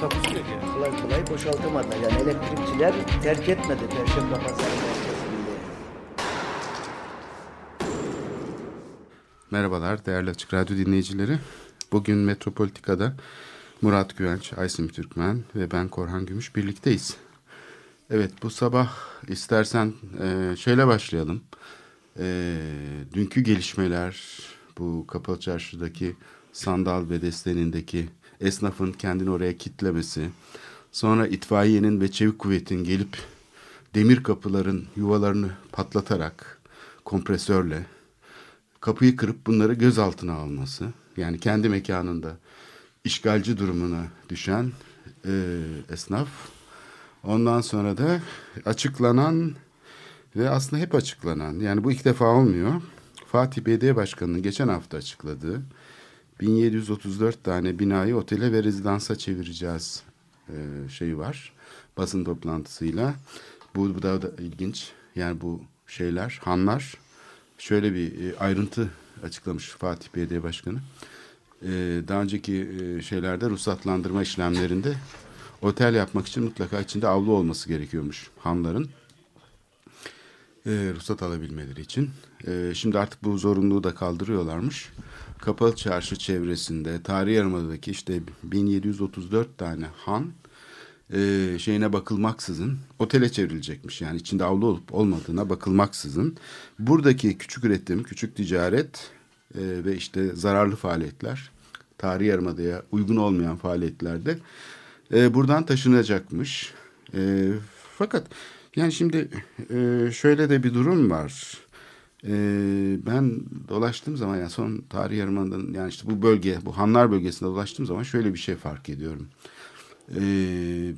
Takusu yok kolay kolay boşaltamadılar. Yani elektrikçiler terk etmedi Perşembe Pazarı. Merhabalar değerli Açık Radyo dinleyicileri. Bugün Metropolitika'da Murat Güvenç, Aysim Türkmen ve ben Korhan Gümüş birlikteyiz. Evet bu sabah istersen e, şöyle başlayalım. E, dünkü gelişmeler bu Kapalı Çarşı'daki sandal ve destenindeki esnafın kendini oraya kitlemesi. Sonra itfaiyenin ve çevik kuvvetin gelip demir kapıların yuvalarını patlatarak kompresörle kapıyı kırıp bunları gözaltına alması. Yani kendi mekanında işgalci durumuna düşen e, esnaf. Ondan sonra da açıklanan ve aslında hep açıklanan yani bu ilk defa olmuyor. Fatih Belediye Başkanı'nın geçen hafta açıkladığı 1734 tane binayı otele ve rezidansa çevireceğiz e, şeyi var. Basın toplantısıyla. Bu, bu da, da ilginç. Yani bu şeyler, hanlar şöyle bir e, ayrıntı açıklamış Fatih Belediye Başkanı. E, daha önceki e, şeylerde ruhsatlandırma işlemlerinde otel yapmak için mutlaka içinde avlu olması gerekiyormuş hanların. E, ruhsat alabilmeleri için. E, şimdi artık bu zorunluluğu da kaldırıyorlarmış. Kapalı Çarşı çevresinde Tarihi Yarımada'daki işte 1734 tane han e, şeyine bakılmaksızın otele çevrilecekmiş. Yani içinde avlu olup olmadığına bakılmaksızın buradaki küçük üretim, küçük ticaret e, ve işte zararlı faaliyetler, Tarihi Yarımada'ya uygun olmayan faaliyetlerde e, buradan taşınacakmış. E, fakat yani şimdi e, şöyle de bir durum var. E, ben dolaştığım zaman yani son tarih yarımada'nın yani işte bu bölge, bu Hanlar bölgesinde dolaştığım zaman şöyle bir şey fark ediyorum. E,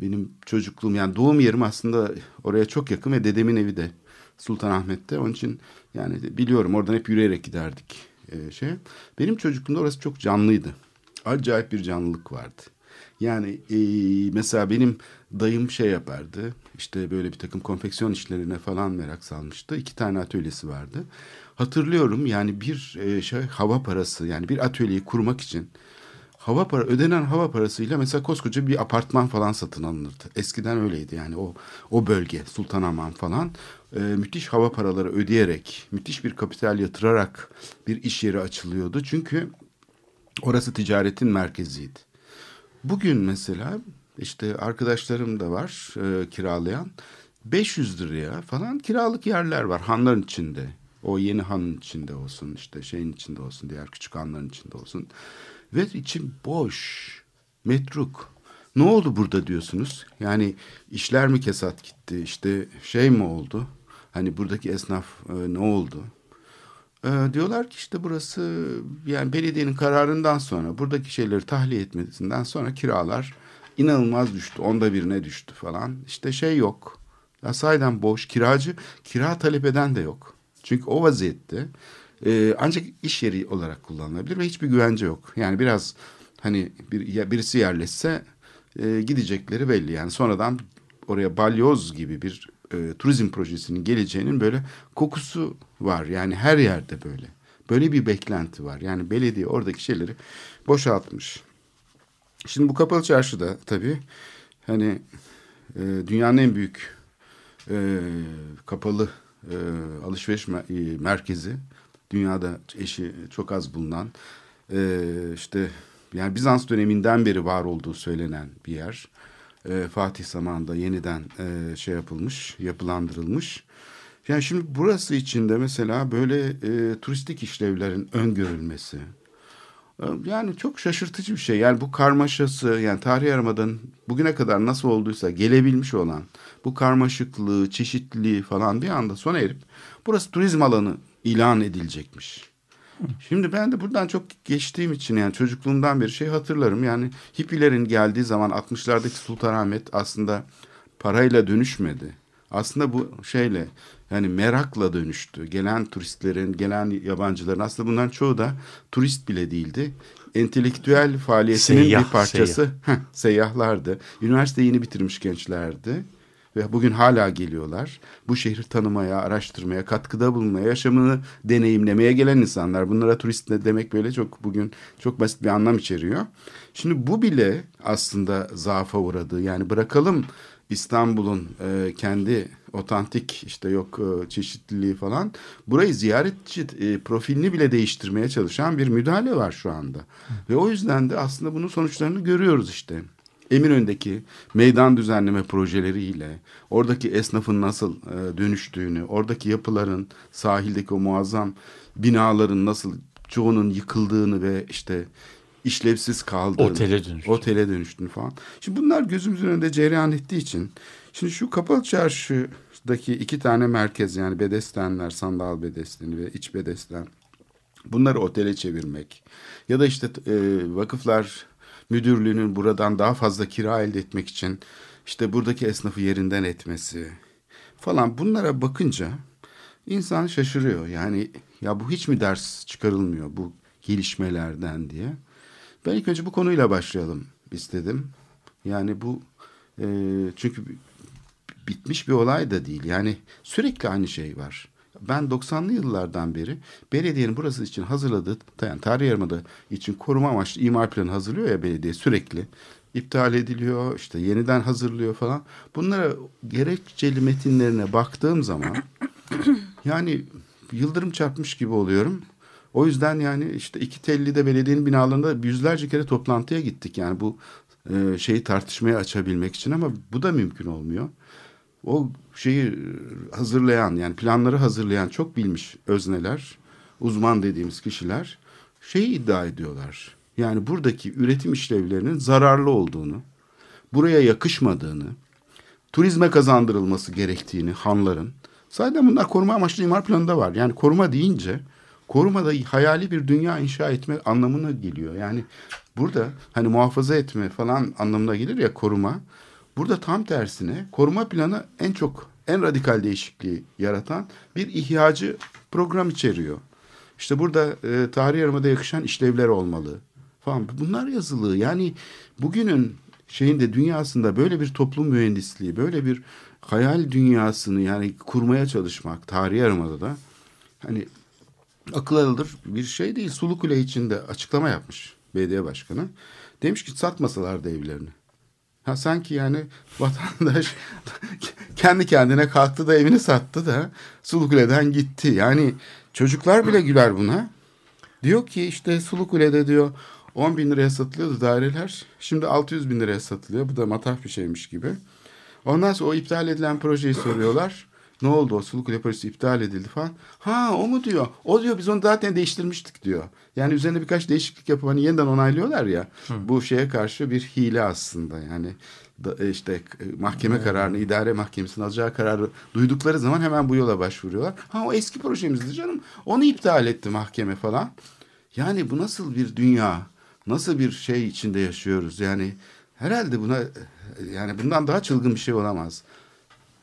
benim çocukluğum yani doğum yerim aslında oraya çok yakın ve dedemin evi de Sultanahmet'te. Onun için yani biliyorum oradan hep yürüyerek giderdik şey. Benim çocukluğumda orası çok canlıydı. Acayip bir canlılık vardı. Yani e, mesela benim dayım şey yapardı. İşte böyle bir takım konfeksiyon işlerine falan merak salmıştı. İki tane atölyesi vardı. Hatırlıyorum yani bir e, şey hava parası yani bir atölyeyi kurmak için hava para ödenen hava parasıyla mesela koskoca bir apartman falan satın alınırdı. Eskiden öyleydi yani o o bölge Sultanahmet falan e, müthiş hava paraları ödeyerek müthiş bir kapital yatırarak bir iş yeri açılıyordu. Çünkü orası ticaretin merkeziydi. Bugün mesela işte arkadaşlarım da var e, kiralayan 500 liraya falan kiralık yerler var hanların içinde. O yeni hanın içinde olsun işte şeyin içinde olsun diğer küçük hanların içinde olsun. Ve içim boş, metruk. Ne oldu burada diyorsunuz? Yani işler mi kesat gitti? İşte şey mi oldu? Hani buradaki esnaf e, ne oldu? E, diyorlar ki işte burası yani belediyenin kararından sonra buradaki şeyleri tahliye etmesinden sonra kiralar inanılmaz düştü. Onda birine düştü falan. İşte şey yok. Ya sahiden boş. Kiracı, kira talep eden de yok. Çünkü o vaziyette e, ancak iş yeri olarak kullanılabilir ve hiçbir güvence yok. Yani biraz hani bir, ya birisi yerleşse e, gidecekleri belli. Yani sonradan oraya balyoz gibi bir e, turizm projesinin geleceğinin böyle kokusu var. Yani her yerde böyle. Böyle bir beklenti var. Yani belediye oradaki şeyleri boşaltmış. Şimdi bu kapalı çarşıda tabii hani e, dünyanın en büyük e, kapalı e, alışveriş mer- merkezi. Dünyada eşi çok az bulunan e, işte yani Bizans döneminden beri var olduğu söylenen bir yer. E, Fatih zamanında yeniden e, şey yapılmış, yapılandırılmış. Yani şimdi burası içinde mesela böyle e, turistik işlevlerin öngörülmesi, yani çok şaşırtıcı bir şey. Yani bu karmaşası yani tarih yarımadan bugüne kadar nasıl olduysa gelebilmiş olan bu karmaşıklığı, çeşitliliği falan bir anda sona erip burası turizm alanı ilan edilecekmiş. Şimdi ben de buradan çok geçtiğim için yani çocukluğumdan beri şey hatırlarım. Yani hippilerin geldiği zaman 60'lardaki Sultanahmet aslında parayla dönüşmedi. Aslında bu şeyle yani merakla dönüştü. Gelen turistlerin, gelen yabancıların aslında bunların çoğu da turist bile değildi. Entelektüel faaliyetinin Seyyah, bir parçası heh, seyyahlardı. Üniversite yeni bitirmiş gençlerdi. Ve bugün hala geliyorlar. Bu şehri tanımaya, araştırmaya, katkıda bulunmaya, yaşamını deneyimlemeye gelen insanlar. Bunlara turist ne demek böyle çok bugün çok basit bir anlam içeriyor. Şimdi bu bile aslında zaafa uğradı. Yani bırakalım İstanbul'un e, kendi otantik işte yok e, çeşitliliği falan burayı ziyaretçi e, profilini bile değiştirmeye çalışan bir müdahale var şu anda. Ve o yüzden de aslında bunun sonuçlarını görüyoruz işte. Eminönü'ndeki meydan düzenleme projeleriyle oradaki esnafın nasıl e, dönüştüğünü, oradaki yapıların, sahildeki o muazzam binaların nasıl çoğunun yıkıldığını ve işte işlevsiz kaldığını, Otele dönüştü. otele dönüştüğünü falan. Şimdi bunlar gözümüzün önünde cereyan ettiği için şimdi şu kapalı çarşıdaki iki tane merkez yani bedestenler, sandal bedesteni ve iç bedesten bunları otele çevirmek ya da işte e, vakıflar müdürlüğünün buradan daha fazla kira elde etmek için işte buradaki esnafı yerinden etmesi falan bunlara bakınca insan şaşırıyor. Yani ya bu hiç mi ders çıkarılmıyor bu gelişmelerden diye. Ben ilk önce bu konuyla başlayalım istedim. Yani bu e, çünkü bitmiş bir olay da değil. Yani sürekli aynı şey var. Ben 90'lı yıllardan beri belediyenin burası için hazırladığı yani tarih yarımada için koruma amaçlı imar planı hazırlıyor ya belediye sürekli. iptal ediliyor işte yeniden hazırlıyor falan. Bunlara gerekçeli metinlerine baktığım zaman yani yıldırım çarpmış gibi oluyorum. O yüzden yani işte iki tellide belediyenin binalarında yüzlerce kere toplantıya gittik. Yani bu e, şeyi tartışmaya açabilmek için ama bu da mümkün olmuyor. O şeyi hazırlayan yani planları hazırlayan çok bilmiş özneler, uzman dediğimiz kişiler şeyi iddia ediyorlar. Yani buradaki üretim işlevlerinin zararlı olduğunu, buraya yakışmadığını, turizme kazandırılması gerektiğini hanların. Zaten bunlar koruma amaçlı imar planında var. Yani koruma deyince korumada hayali bir dünya inşa etme anlamına geliyor. Yani burada hani muhafaza etme falan anlamına gelir ya koruma. Burada tam tersine koruma planı en çok en radikal değişikliği yaratan bir ihyacı program içeriyor. İşte burada e, tarih yarımada yakışan işlevler olmalı falan. Bunlar yazılı. Yani bugünün şeyinde dünyasında böyle bir toplum mühendisliği, böyle bir hayal dünyasını yani kurmaya çalışmak tarih yarımada da hani akıl alır bir şey değil. Sulukule içinde açıklama yapmış belediye başkanı. Demiş ki satmasalardı evlerini. Ha sanki yani vatandaş kendi kendine kalktı da evini sattı da Sulukule'den gitti. Yani çocuklar bile güler buna. Diyor ki işte Sulukule'de diyor 10 bin liraya satılıyordu daireler. Şimdi 600 bin liraya satılıyor. Bu da matah bir şeymiş gibi. Ondan sonra o iptal edilen projeyi soruyorlar. Ne oldu o Sulukule projesi iptal edildi falan. Ha o mu diyor. O diyor biz onu zaten değiştirmiştik diyor. Yani üzerine birkaç değişiklik yapıp hani yeniden onaylıyorlar ya. Hı. Bu şeye karşı bir hile aslında. Yani da, işte mahkeme hmm. kararını, idare mahkemesinin alacağı kararı duydukları zaman hemen bu yola başvuruyorlar. Ha o eski projemizdi canım. Onu iptal etti mahkeme falan. Yani bu nasıl bir dünya? Nasıl bir şey içinde yaşıyoruz? Yani herhalde buna yani bundan daha çılgın bir şey olamaz.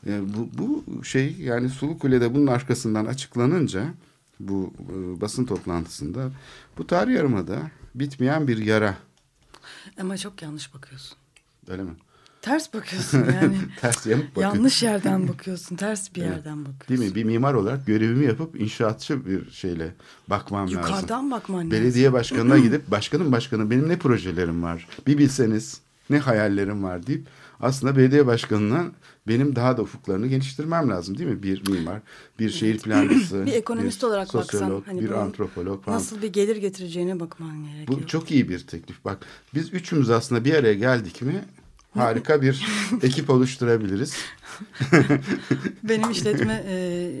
Yani bu, bu şey yani Sulukule'de bunun arkasından açıklanınca bu e, basın toplantısında bu tarih yarımada bitmeyen bir yara. Ama çok yanlış bakıyorsun. Öyle mi? Ters bakıyorsun yani. ters yamuk bakıyorsun. Yanlış yerden bakıyorsun. Ters bir yerden bakıyorsun. Değil mi? Bir mimar olarak görevimi yapıp inşaatçı bir şeyle bakmam Yukarıdan lazım. Yukarıdan bakman lazım. Belediye başkanına gidip başkanım başkanım benim ne projelerim var? Bir bilseniz ne hayallerim var deyip aslında belediye başkanına benim daha da ufuklarını geliştirmem lazım değil mi? Bir mimar, bir şehir plancısı, bir ekonomist bir olarak sosyolog, baksan, hani bir antropolog falan. Nasıl bir gelir getireceğine bakman gerekiyor. Bu çok iyi bir teklif. Bak biz üçümüz aslında bir araya geldik mi harika bir ekip oluşturabiliriz. Benim işletme e,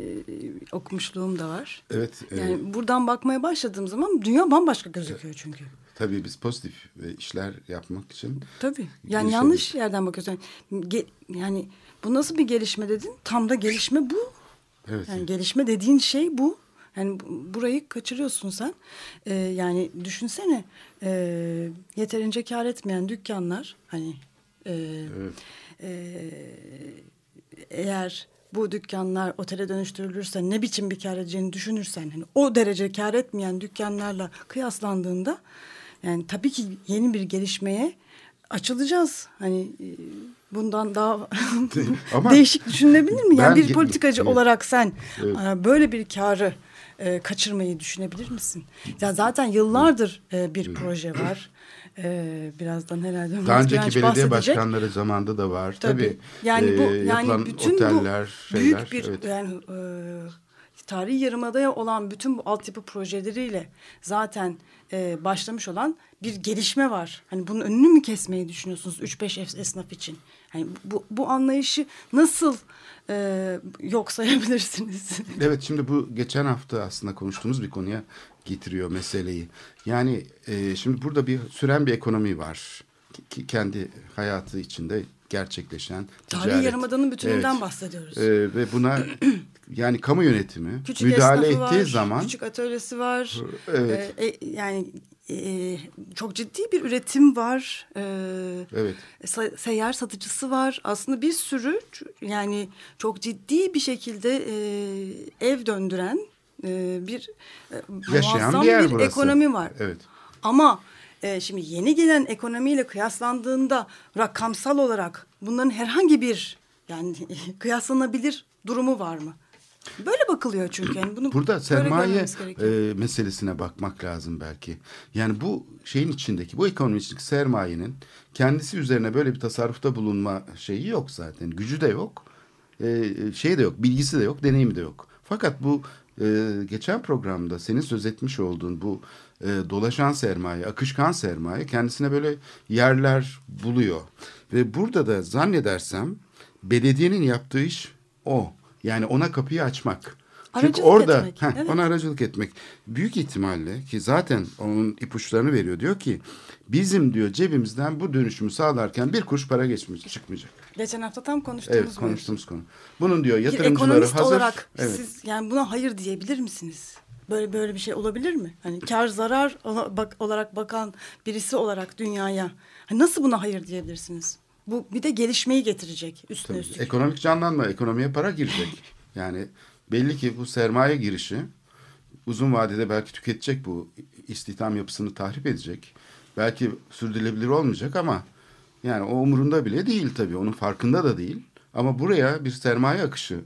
okumuşluğum da var. Evet. Yani e, buradan bakmaya başladığım zaman dünya bambaşka gözüküyor çünkü. Tabii biz pozitif işler yapmak için. Tabii. Yani yanlış yerden bakıyorsun. Yani, yani bu nasıl bir gelişme dedin? Tam da gelişme bu. Evet. Yani gelişme dediğin şey bu. Yani burayı kaçırıyorsun sen. Ee, yani düşünsene e, yeterince kar etmeyen dükkanlar hani e, evet. e, eğer bu dükkanlar otele dönüştürülürse ne biçim bir kar edeceğini düşünürsen hani o derece kar etmeyen dükkanlarla kıyaslandığında yani tabii ki yeni bir gelişmeye açılacağız. Hani e, bundan daha Ama değişik düşünülebilir mi? Yani ben- bir politikacı Evet. olarak sen Evet. e, böyle bir karı e, kaçırmayı düşünebilir misin? Ya zaten yıllardır e, bir proje var. E, birazdan herhalde Daha Murat önceki Güvenç belediye bahsedecek. başkanları zamanında da var. Tabii. Tabii. Yani bu Ee, yani bütün oteller, bu şeyler. büyük bir evet. yani e, tarihi yarımadaya olan bütün bu altyapı projeleriyle zaten e, başlamış olan bir gelişme var. Hani bunun önünü mü kesmeyi düşünüyorsunuz 3-5 es- esnaf için? Hani bu bu anlayışı nasıl e, yok sayabilirsiniz? Evet şimdi bu geçen hafta aslında konuştuğumuz bir konuya getiriyor meseleyi. Yani e, şimdi burada bir süren bir ekonomi var. Ki, kendi hayatı içinde gerçekleşen Tarihi ticaret. yarımadanın bütününden Evet. bahsediyoruz. E, ve buna yani kamu yönetimi küçük müdahale ettiği var, zaman küçük atölyesi var. Evet. E, e, yani e, çok ciddi bir üretim var. E, evet se- seyyar satıcısı var. Aslında bir sürü yani çok ciddi bir şekilde e, ev döndüren e, bir e, yaşayan bir yer bir burası. ekonomi var. Evet. Ama e, şimdi yeni gelen ekonomiyle kıyaslandığında rakamsal olarak bunların herhangi bir yani kıyaslanabilir durumu var mı? Böyle bakılıyor çünkü. Yani bunu Burada sermaye e, meselesine bakmak lazım belki. Yani bu şeyin içindeki, bu ekonomi içindeki sermayenin kendisi üzerine böyle bir tasarrufta bulunma şeyi yok zaten. Gücü de yok, e, şey de yok, bilgisi de yok, deneyimi de yok. Fakat bu e, geçen programda senin söz etmiş olduğun bu e, dolaşan sermaye, akışkan sermaye kendisine böyle yerler buluyor. Ve burada da zannedersem belediyenin yaptığı iş o. Yani ona kapıyı açmak. Çünkü Aracılık orada etmek, heh, evet. ona aracılık etmek büyük ihtimalle ki zaten onun ipuçlarını veriyor diyor ki bizim diyor cebimizden bu dönüşümü sağlarken bir kuruş para geçmeyecek çıkmayacak. Geçen hafta tam konuştuğumuz Evet konuştuğumuz konu. Bunun diyor yatırımcıları hazır. olarak evet. siz yani buna hayır diyebilir misiniz? Böyle böyle bir şey olabilir mi? Hani kar zarar bak, olarak bakan birisi olarak dünyaya hani nasıl buna hayır diyebilirsiniz? Bu bir de gelişmeyi getirecek üstüne Tabii, üstlük. Ekonomik canlanma, ekonomiye para girecek. yani belli ki bu sermaye girişi uzun vadede belki tüketecek bu istihdam yapısını tahrip edecek. Belki sürdürülebilir olmayacak ama yani o umurunda bile değil tabii. Onun farkında da değil. Ama buraya bir sermaye akışı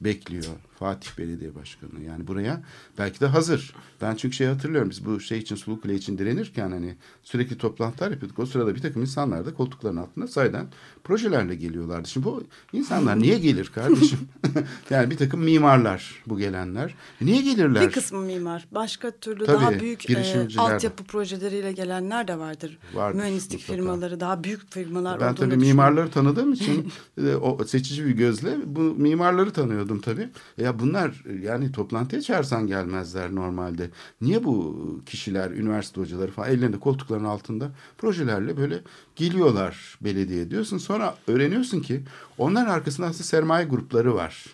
bekliyor Fatih Belediye Başkanı. Yani buraya belki de hazır. Ben çünkü şey hatırlıyorum biz bu şey için Sulukule için direnirken hani sürekli toplantılar yapıyorduk. O sırada bir takım insanlar da koltukların altında sayeden projelerle geliyorlardı. Şimdi bu insanlar niye gelir kardeşim? yani bir takım mimarlar bu gelenler. Niye gelirler? Bir kısmı mimar. Başka türlü Tabii, daha büyük e, altyapı projeleriyle gelenler de vardır. Vardır, Mühendislik mutlaka. firmaları, daha büyük firmalar Ben tabii mimarları tanıdığım için e, o seçici bir gözle bu mimarları tanıyordum tabii. Ya bunlar yani toplantıya çağırsan gelmezler normalde. Niye bu kişiler, üniversite hocaları falan ellerinde koltukların altında projelerle böyle geliyorlar belediye diyorsun. Sonra öğreniyorsun ki onların arkasında aslında sermaye grupları var.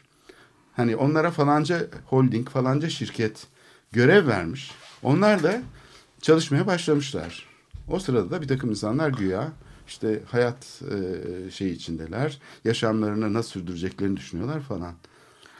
Hani onlara falanca holding, falanca şirket görev vermiş. Onlar da çalışmaya başlamışlar. O sırada da bir takım insanlar güya işte hayat e, şey içindeler. Yaşamlarını nasıl sürdüreceklerini düşünüyorlar falan.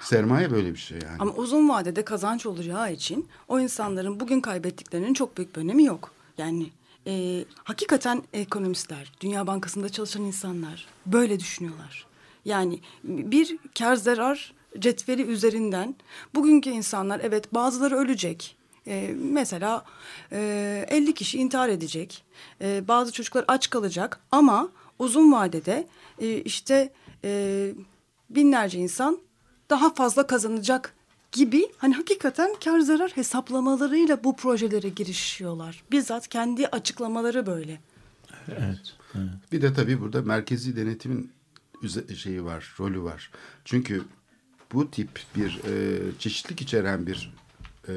Sermaye böyle bir şey yani. Ama uzun vadede kazanç olacağı için o insanların bugün kaybettiklerinin çok büyük bir önemi yok. Yani e, hakikaten ekonomistler, Dünya Bankası'nda çalışan insanlar böyle düşünüyorlar. Yani bir kar zarar cetveli üzerinden bugünkü insanlar evet bazıları ölecek. E, mesela e, 50 kişi intihar edecek. E, bazı çocuklar aç kalacak ama uzun vadede e, işte e, binlerce insan daha fazla kazanacak gibi hani hakikaten kar zarar hesaplamalarıyla bu projelere girişiyorlar. Bizzat kendi açıklamaları böyle. Evet. evet. Bir de tabii burada merkezi denetimin şeyi var, rolü var. Çünkü bu tip bir e, çeşitlilik içeren bir e,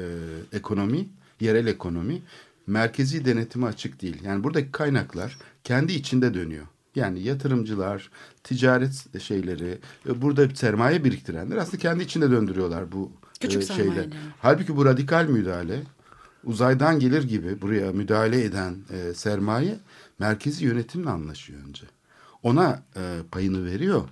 ekonomi, yerel ekonomi merkezi denetime açık değil. Yani buradaki kaynaklar kendi içinde dönüyor. Yani yatırımcılar, ticaret şeyleri, e, burada sermaye biriktirenler aslında kendi içinde döndürüyorlar bu Küçük e, şeyle. sermayeleri. Halbuki bu radikal müdahale uzaydan gelir gibi buraya müdahale eden e, sermaye merkezi yönetimle anlaşıyor önce. ona e, payını veriyor.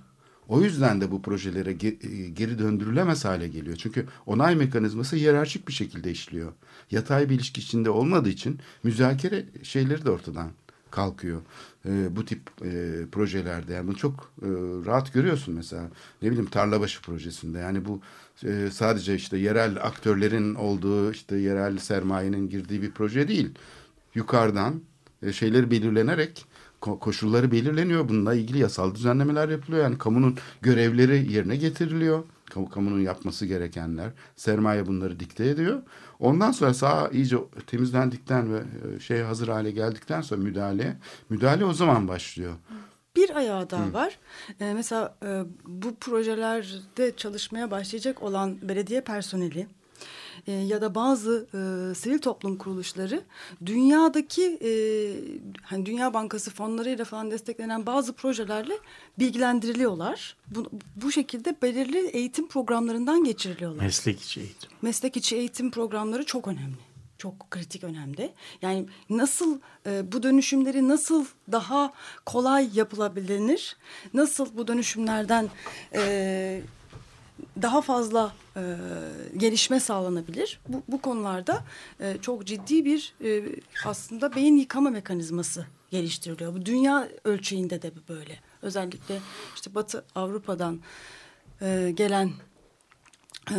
O yüzden de bu projelere e, geri döndürülemez hale geliyor. Çünkü onay mekanizması hiyerarşik bir şekilde işliyor. Yatay bir ilişki içinde olmadığı için müzakere şeyleri de ortadan kalkıyor. E, bu tip e, projelerde yani bunu çok e, rahat görüyorsun mesela ne bileyim Tarlabaşı projesinde yani bu e, sadece işte yerel aktörlerin olduğu işte yerel sermayenin girdiği bir proje değil. Yukarıdan e, şeyleri belirlenerek ko- koşulları belirleniyor. Bununla ilgili yasal düzenlemeler yapılıyor. Yani kamunun görevleri yerine getiriliyor. Kamu, kamunun yapması gerekenler. Sermaye bunları dikte ediyor. Ondan sonra saha iyice temizlendikten ve e, şey hazır hale geldikten sonra müdahale müdahale o zaman başlıyor. Bir ayağı daha var. Ee, mesela e, bu projelerde çalışmaya başlayacak olan belediye personeli e, ya da bazı e, sivil toplum kuruluşları dünyadaki e, hani Dünya Bankası fonlarıyla falan desteklenen bazı projelerle bilgilendiriliyorlar. Bu, bu şekilde belirli eğitim programlarından geçiriliyorlar. Meslek içi eğitim. meslek içi eğitim programları çok önemli. Çok kritik önemli. Yani nasıl e, bu dönüşümleri nasıl daha kolay yapılabilir? Nasıl bu dönüşümlerden e, daha fazla e, gelişme sağlanabilir? Bu, bu konularda e, çok ciddi bir e, aslında beyin yıkama mekanizması geliştiriliyor. Bu dünya ölçeğinde de böyle. Özellikle işte Batı Avrupa'dan e, gelen e,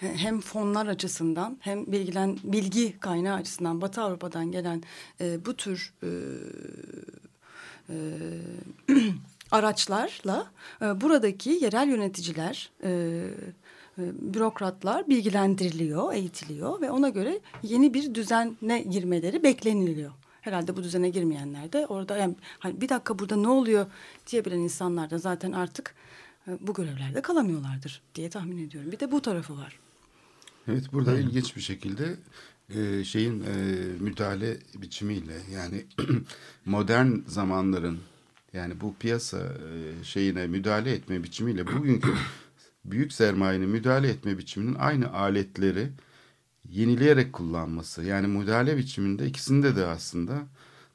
hem fonlar açısından hem bilgilen bilgi kaynağı açısından Batı Avrupa'dan gelen e, bu tür e, e, araçlarla e, buradaki yerel yöneticiler, e, e, bürokratlar bilgilendiriliyor, eğitiliyor ve ona göre yeni bir düzene girmeleri bekleniliyor. Herhalde bu düzene girmeyenler de orada yani hani bir dakika burada ne oluyor diyebilen insanlar da zaten artık e, bu görevlerde kalamıyorlardır diye tahmin ediyorum. Bir de bu tarafı var. Evet burada ilginç bir şekilde e, şeyin e, müdahale biçimiyle yani modern zamanların yani bu piyasa e, şeyine müdahale etme biçimiyle bugünkü büyük sermayenin müdahale etme biçiminin aynı aletleri yenileyerek kullanması. Yani müdahale biçiminde ikisinde de aslında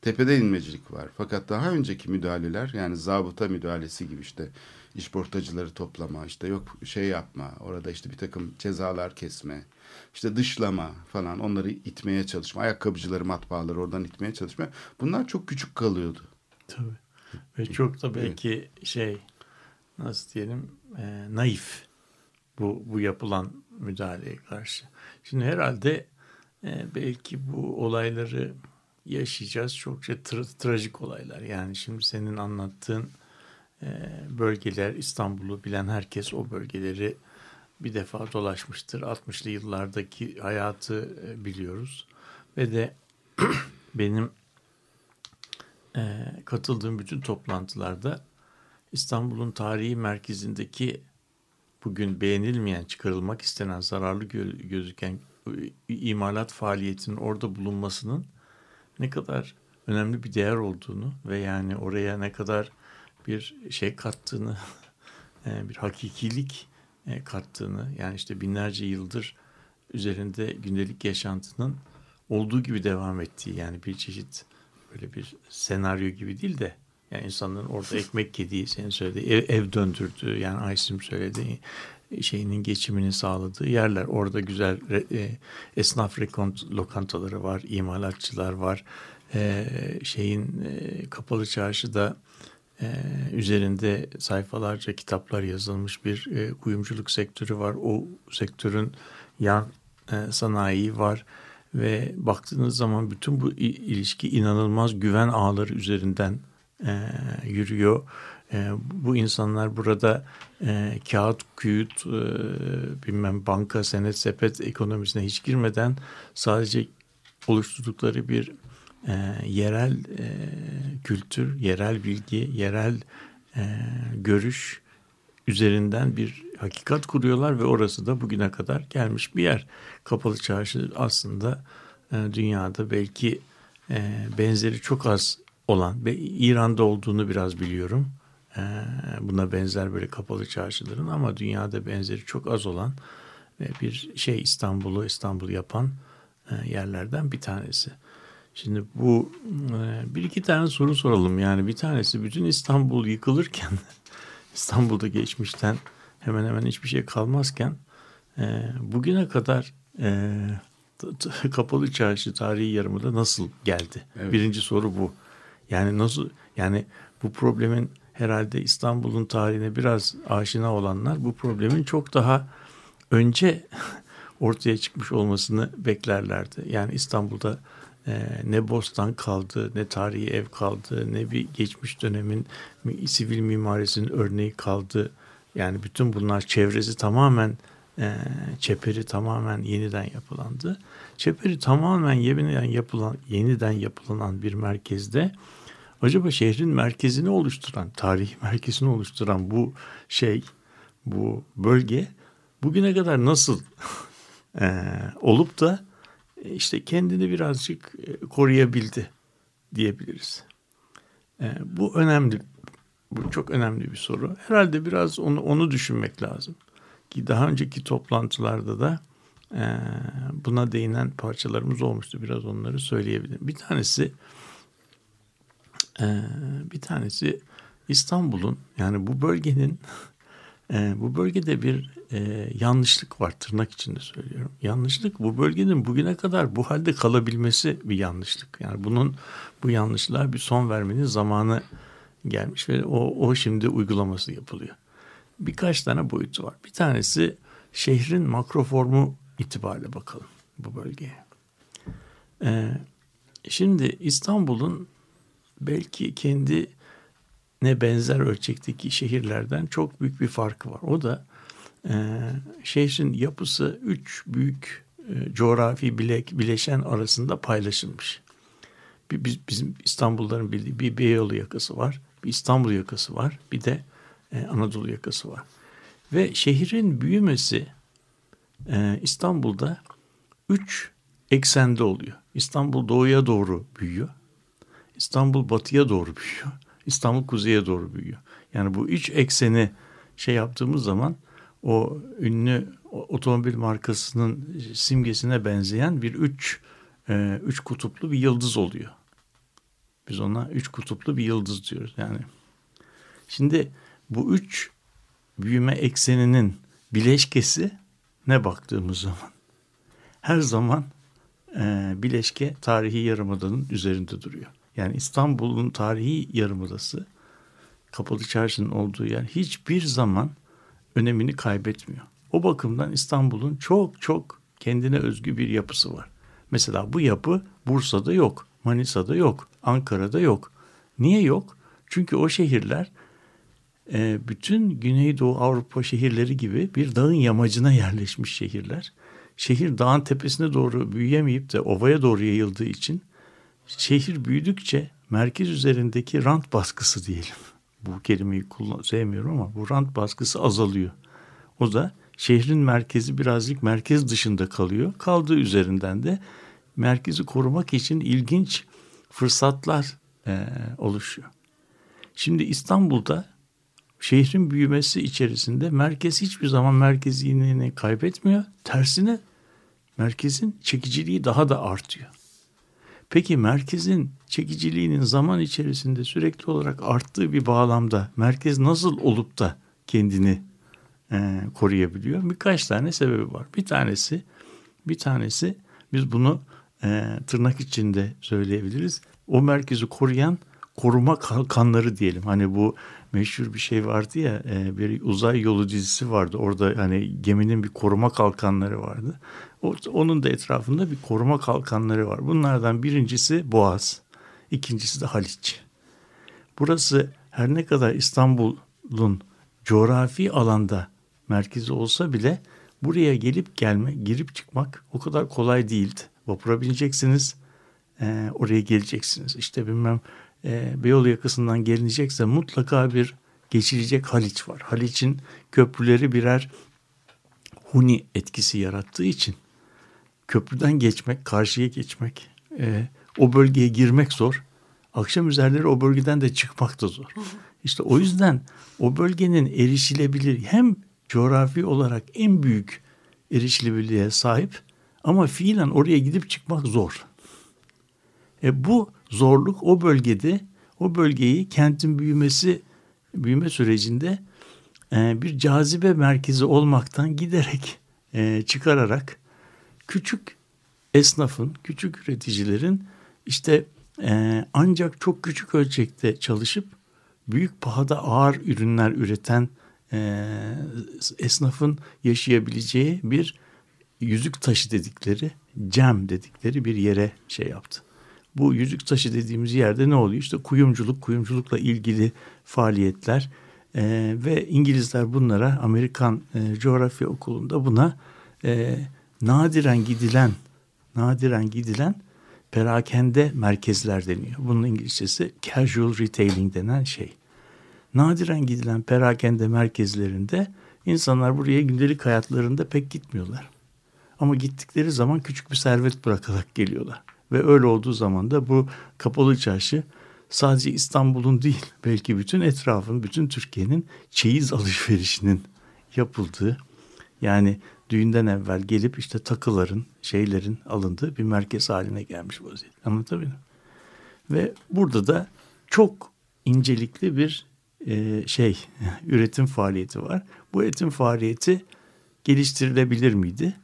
tepede inmecilik var. Fakat daha önceki müdahaleler yani zabıta müdahalesi gibi işte işportacıları toplama, işte yok şey yapma, orada işte bir takım cezalar kesme, işte dışlama falan onları itmeye çalışma, ayakkabıcıları, matbaaları oradan itmeye çalışma. Bunlar çok küçük kalıyordu. Tabii. Ve çok da belki şey nasıl diyelim e, naif bu bu yapılan müdahaleye karşı. Şimdi herhalde e, belki bu olayları yaşayacağız. Çokça tra- trajik olaylar. Yani şimdi senin anlattığın e, bölgeler İstanbul'u bilen herkes o bölgeleri bir defa dolaşmıştır. 60'lı yıllardaki hayatı e, biliyoruz. Ve de benim e, katıldığım bütün toplantılarda İstanbul'un tarihi merkezindeki bugün beğenilmeyen, çıkarılmak istenen, zararlı gö- gözüken imalat faaliyetinin orada bulunmasının ne kadar önemli bir değer olduğunu ve yani oraya ne kadar bir şey kattığını, e, bir hakikilik e, kattığını yani işte binlerce yıldır üzerinde gündelik yaşantının olduğu gibi devam ettiği yani bir çeşit böyle bir senaryo gibi değil de yani insanların orada ekmek yediği, senin söylediği ev, ev döndürdüğü yani Aysim söylediği şeyinin geçimini sağladığı yerler. Orada güzel e, esnaf rekont lokantaları var, imalatçılar var. E, şeyin e, kapalı çarşıda e, üzerinde sayfalarca kitaplar yazılmış bir e, kuyumculuk sektörü var. O sektörün yan e, sanayi var ve baktığınız zaman bütün bu ilişki inanılmaz güven ağları üzerinden e, yürüyor. E, bu insanlar burada e, kağıt, kuyut, e, bilmem banka, senet, sepet ekonomisine hiç girmeden sadece oluşturdukları bir e, yerel e, kültür, yerel bilgi, yerel e, görüş üzerinden bir hakikat kuruyorlar ve orası da bugüne kadar gelmiş bir yer. Kapalı Çarşı aslında e, dünyada belki e, benzeri çok az olan ve İran'da olduğunu biraz biliyorum. E, buna benzer böyle kapalı çarşıların ama dünyada benzeri çok az olan bir şey İstanbul'u İstanbul yapan yerlerden bir tanesi. Şimdi bu bir iki tane soru soralım. Yani bir tanesi bütün İstanbul yıkılırken İstanbul'da geçmişten hemen hemen hiçbir şey kalmazken e, bugüne kadar e, kapalı çarşı tarihi yarımında nasıl geldi? Evet. Birinci soru bu. Yani nasıl yani bu problemin herhalde İstanbul'un tarihine biraz aşina olanlar bu problemin çok daha önce ortaya çıkmış olmasını beklerlerdi. Yani İstanbul'da e, ne bostan kaldı, ne tarihi ev kaldı, ne bir geçmiş dönemin sivil mimarisinin örneği kaldı. Yani bütün bunlar çevresi tamamen e, çeperi tamamen yeniden yapılandı. Çeperi tamamen yeniden yapılan yeniden yapılanan bir merkezde acaba şehrin merkezini oluşturan, tarihi merkezini oluşturan bu şey, bu bölge bugüne kadar nasıl e, olup da işte kendini birazcık e, koruyabildi diyebiliriz. E, bu önemli, bu çok önemli bir soru. Herhalde biraz onu onu düşünmek lazım. Ki daha önceki toplantılarda da e, buna değinen parçalarımız olmuştu. Biraz onları söyleyebilirim. Bir tanesi bir tanesi İstanbul'un yani bu bölgenin bu bölgede bir e, yanlışlık var tırnak içinde söylüyorum. Yanlışlık bu bölgenin bugüne kadar bu halde kalabilmesi bir yanlışlık. Yani bunun bu yanlışlığa bir son vermenin zamanı gelmiş ve o, o şimdi uygulaması yapılıyor. Birkaç tane boyutu var. Bir tanesi şehrin makroformu itibariyle bakalım bu bölgeye. Ee, şimdi İstanbul'un belki kendi ne benzer ölçekteki şehirlerden çok büyük bir farkı var. O da e, şehrin yapısı üç büyük e, coğrafi bilek, bileşen arasında paylaşılmış. Bir, biz, bizim İstanbulluların bildiği bir Beyoğlu yakası var, bir İstanbul yakası var, bir de e, Anadolu yakası var. Ve şehrin büyümesi e, İstanbul'da üç eksende oluyor. İstanbul doğuya doğru büyüyor. İstanbul batıya doğru büyüyor. İstanbul kuzeye doğru büyüyor. Yani bu üç ekseni şey yaptığımız zaman o ünlü otomobil markasının simgesine benzeyen bir üç, e, üç kutuplu bir yıldız oluyor. Biz ona üç kutuplu bir yıldız diyoruz. Yani şimdi bu üç büyüme ekseninin bileşkesi ne baktığımız zaman her zaman e, bileşke tarihi yarımadanın üzerinde duruyor. Yani İstanbul'un tarihi yarımadası Kapalı Çarşı'nın olduğu yer hiçbir zaman önemini kaybetmiyor. O bakımdan İstanbul'un çok çok kendine özgü bir yapısı var. Mesela bu yapı Bursa'da yok, Manisa'da yok, Ankara'da yok. Niye yok? Çünkü o şehirler e, bütün Güneydoğu Avrupa şehirleri gibi bir dağın yamacına yerleşmiş şehirler. Şehir dağın tepesine doğru büyüyemeyip de ovaya doğru yayıldığı için şehir büyüdükçe merkez üzerindeki rant baskısı diyelim bu kelimeyi kullan sevmiyorum ama bu rant baskısı azalıyor. O da şehrin merkezi birazcık merkez dışında kalıyor. Kaldığı üzerinden de merkezi korumak için ilginç fırsatlar e, oluşuyor. Şimdi İstanbul'da şehrin büyümesi içerisinde merkez hiçbir zaman merkezliğini kaybetmiyor. Tersine merkezin çekiciliği daha da artıyor. Peki merkezin çekiciliğinin zaman içerisinde sürekli olarak arttığı bir bağlamda merkez nasıl olup da kendini e, koruyabiliyor? Birkaç tane sebebi var. Bir tanesi bir tanesi biz bunu e, tırnak içinde söyleyebiliriz. O merkezi koruyan koruma kalkanları diyelim. Hani bu meşhur bir şey vardı ya e, bir uzay yolu dizisi vardı. Orada hani geminin bir koruma kalkanları vardı. Onun da etrafında bir koruma kalkanları var. Bunlardan birincisi Boğaz, ikincisi de Haliç. Burası her ne kadar İstanbul'un coğrafi alanda merkezi olsa bile buraya gelip gelme, girip çıkmak o kadar kolay değildi. Vapura bineceksiniz, e, oraya geleceksiniz. İşte bilmem e, Beyoğlu yakasından gelinecekse mutlaka bir geçilecek Haliç var. Haliç'in köprüleri birer huni etkisi yarattığı için köprüden geçmek, karşıya geçmek, e, o bölgeye girmek zor. Akşam üzerleri o bölgeden de çıkmak da zor. İşte o yüzden o bölgenin erişilebilir hem coğrafi olarak en büyük erişilebilirliğe sahip ama fiilen oraya gidip çıkmak zor. E, bu zorluk o bölgede o bölgeyi kentin büyümesi büyüme sürecinde e, bir cazibe merkezi olmaktan giderek e, çıkararak küçük esnafın, küçük üreticilerin işte e, ancak çok küçük ölçekte çalışıp büyük pahada ağır ürünler üreten e, esnafın yaşayabileceği bir yüzük taşı dedikleri, cem dedikleri bir yere şey yaptı. Bu yüzük taşı dediğimiz yerde ne oluyor? İşte kuyumculuk, kuyumculukla ilgili faaliyetler e, ve İngilizler bunlara Amerikan e, coğrafya okulunda buna e, nadiren gidilen, nadiren gidilen perakende merkezler deniyor. Bunun İngilizcesi casual retailing denen şey. Nadiren gidilen perakende merkezlerinde insanlar buraya gündelik hayatlarında pek gitmiyorlar. Ama gittikleri zaman küçük bir servet bırakarak geliyorlar. Ve öyle olduğu zaman da bu kapalı çarşı sadece İstanbul'un değil belki bütün etrafın, bütün Türkiye'nin çeyiz alışverişinin yapıldığı yani düğünden evvel gelip işte takıların, şeylerin alındığı bir merkez haline gelmiş vaziyette. Anlatabildim Ve burada da çok incelikli bir e, şey, üretim faaliyeti var. Bu üretim faaliyeti geliştirilebilir miydi?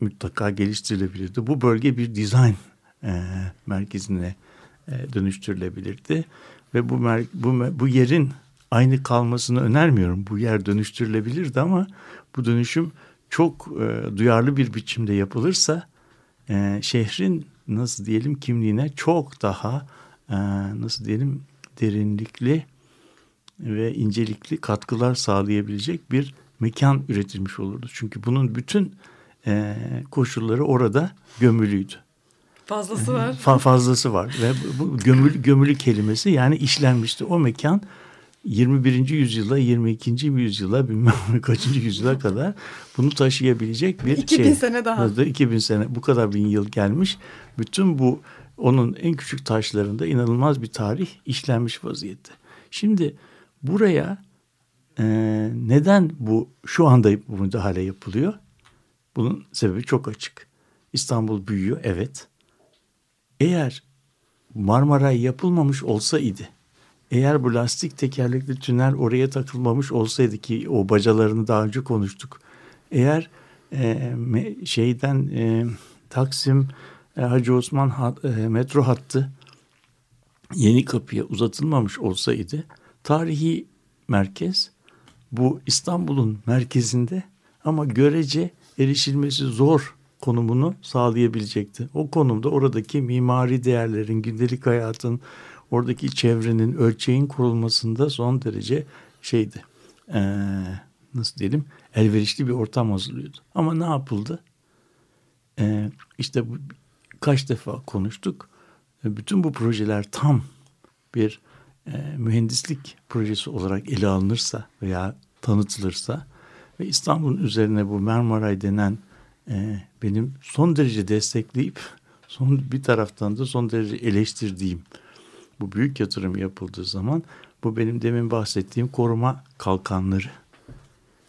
Mutlaka geliştirilebilirdi. Bu bölge bir dizayn e, merkezine e, dönüştürülebilirdi. Ve bu, bu, bu yerin aynı kalmasını önermiyorum. Bu yer dönüştürülebilirdi ama bu dönüşüm çok e, duyarlı bir biçimde yapılırsa e, şehrin nasıl diyelim kimliğine çok daha e, nasıl diyelim derinlikli ve incelikli katkılar sağlayabilecek bir mekan üretilmiş olurdu. Çünkü bunun bütün e, koşulları orada gömülüydü. Fazlası var. Fa fazlası var ve bu gömülü, gömülü kelimesi yani işlenmişti. O mekan 21. yüzyıla 22. yüzyıla bilmem kaçıncı yüzyıla kadar bunu taşıyabilecek bir 2000 şey. sene daha. 2000 sene bu kadar bin yıl gelmiş. Bütün bu onun en küçük taşlarında inanılmaz bir tarih işlenmiş vaziyette. Şimdi buraya e, neden bu şu anda bu müdahale yapılıyor? Bunun sebebi çok açık. İstanbul büyüyor evet. Eğer Marmaray yapılmamış olsaydı eğer bu lastik tekerlekli tünel oraya takılmamış olsaydı ki o bacalarını daha önce konuştuk. Eğer e, şeyden e, Taksim e, Hacı Osman hat, e, metro hattı yeni kapıya uzatılmamış olsaydı tarihi merkez bu İstanbul'un merkezinde ama görece erişilmesi zor konumunu sağlayabilecekti. O konumda oradaki mimari değerlerin, gündelik hayatın, oradaki çevrenin, ölçeğin kurulmasında son derece şeydi. Ee, nasıl diyelim? Elverişli bir ortam hazırlıyordu. Ama ne yapıldı? Ee, işte bu, kaç defa konuştuk. Ee, bütün bu projeler tam bir e, mühendislik projesi olarak ele alınırsa veya tanıtılırsa ve İstanbul'un üzerine bu Marmaray denen e, benim son derece destekleyip son bir taraftan da son derece eleştirdiğim bu büyük yatırım yapıldığı zaman bu benim demin bahsettiğim koruma kalkanları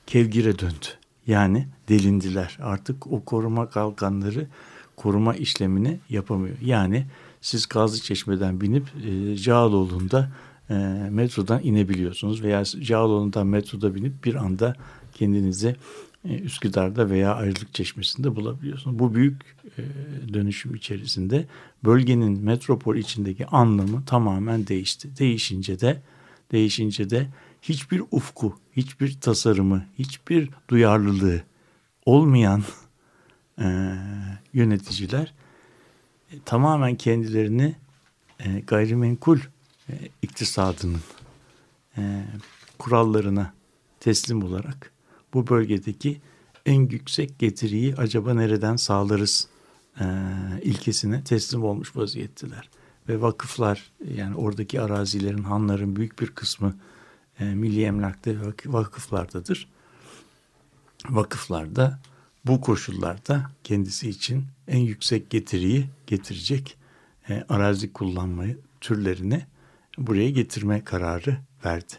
kevgire döndü. Yani delindiler. Artık o koruma kalkanları koruma işlemini yapamıyor. Yani siz Kazlı Çeşme'den binip e, Cağaloğlu'nda e, metrodan inebiliyorsunuz veya Cağaloğlu'ndan metroda binip bir anda kendinizi Üsküdar'da veya Ayrılık Çeşmesi'nde bulabiliyorsunuz. Bu büyük e, dönüşüm içerisinde bölgenin metropol içindeki anlamı tamamen değişti. Değişince de değişince de hiçbir ufku, hiçbir tasarımı, hiçbir duyarlılığı olmayan e, yöneticiler e, tamamen kendilerini e, gayrimenkul e, iktisadının e, kurallarına teslim olarak bu bölgedeki en yüksek getiriyi acaba nereden sağlarız e, ilkesine teslim olmuş vaziyetteler. Ve vakıflar yani oradaki arazilerin, hanların büyük bir kısmı e, milli emlakta vakıflardadır. Vakıflarda bu koşullarda kendisi için en yüksek getiriyi getirecek e, arazi kullanma türlerini buraya getirme kararı verdi.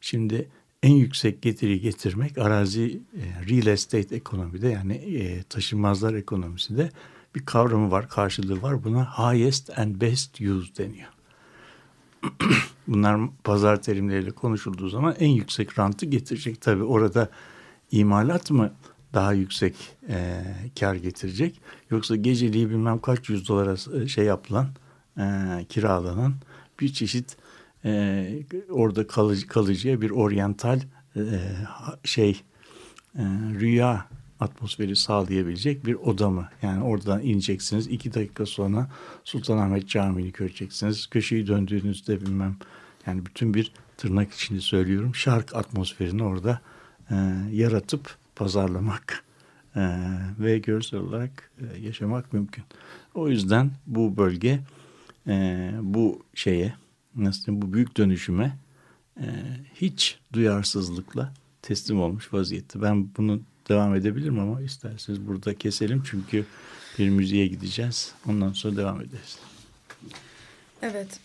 Şimdi en yüksek getiri getirmek arazi e, real estate ekonomide yani e, taşınmazlar ekonomisinde bir kavramı var, karşılığı var. Buna highest and best use deniyor. Bunlar pazar terimleriyle konuşulduğu zaman en yüksek rantı getirecek. Tabii orada imalat mı daha yüksek e, kar getirecek? Yoksa geceliği bilmem kaç yüz dolara e, şey yapılan, e, kiralanan bir çeşit e, orada kalıcı, kalıcıya bir oryantal e, şey e, rüya atmosferi sağlayabilecek bir oda mı? Yani oradan ineceksiniz. iki dakika sonra Sultanahmet Camii'ni göreceksiniz. Köşeyi döndüğünüzde bilmem yani bütün bir tırnak içinde söylüyorum şark atmosferini orada e, yaratıp pazarlamak e, ve görsel olarak e, yaşamak mümkün. O yüzden bu bölge e, bu şeye nasıl diyeyim, bu büyük dönüşüme e, hiç duyarsızlıkla teslim olmuş vaziyette. Ben bunu devam edebilirim ama isterseniz burada keselim çünkü bir müziğe gideceğiz. Ondan sonra devam ederiz. Evet.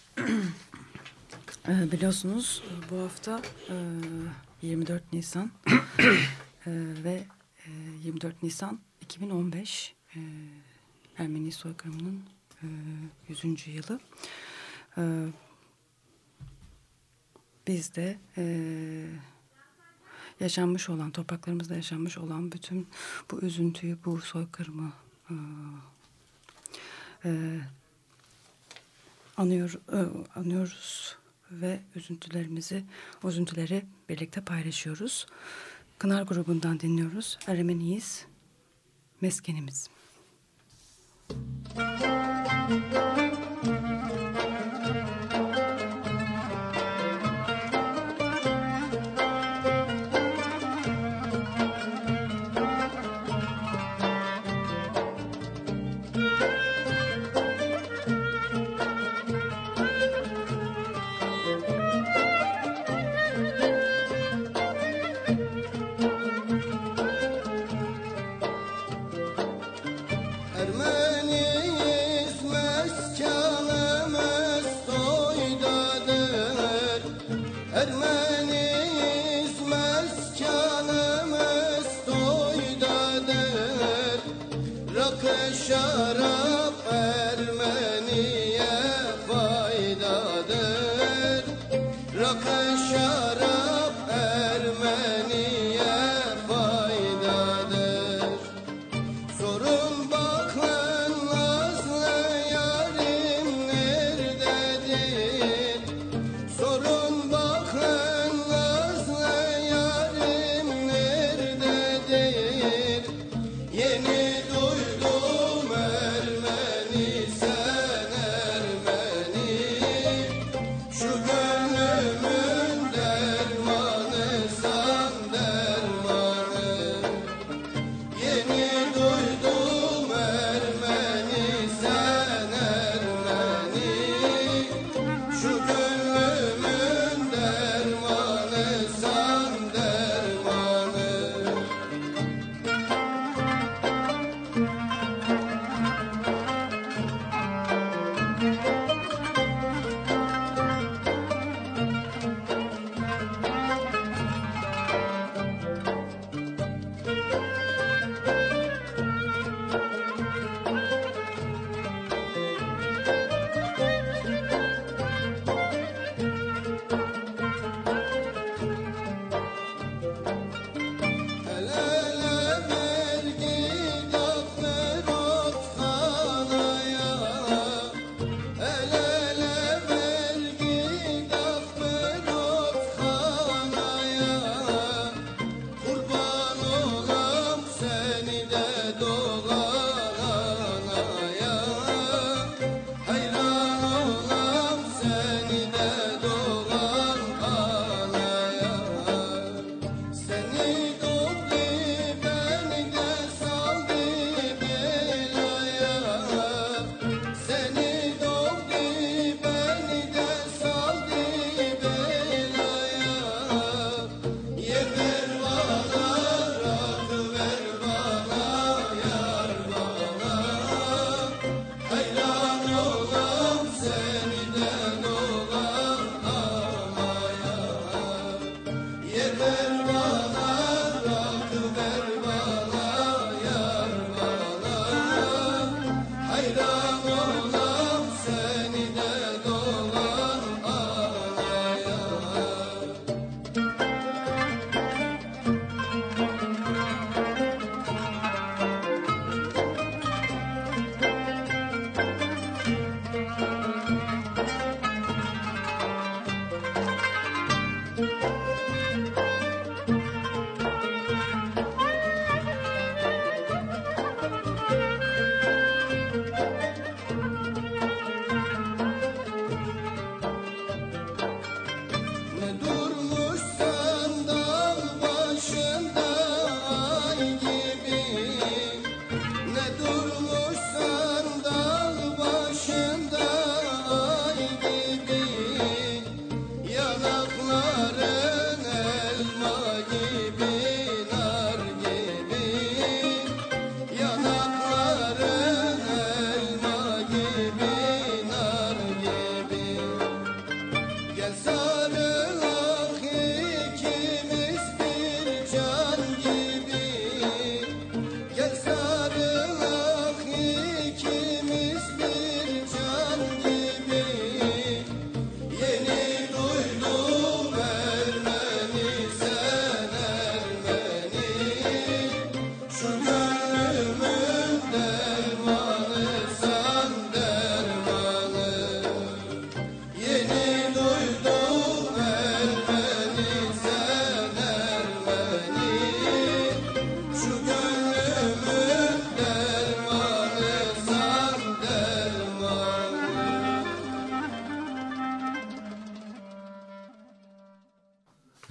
Ee, biliyorsunuz bu hafta e, 24 Nisan E, ve e, 24 Nisan 2015 e, Ermeni soykırımının e, 100. yılı. Biz de e, yaşanmış olan, topraklarımızda yaşanmış olan bütün bu üzüntüyü, bu soykırımı e, anıyor, e, anıyoruz ve üzüntülerimizi, üzüntüleri birlikte paylaşıyoruz. Kınar grubundan dinliyoruz. Ermeniyiz, meskenimiz. Ermeniyiz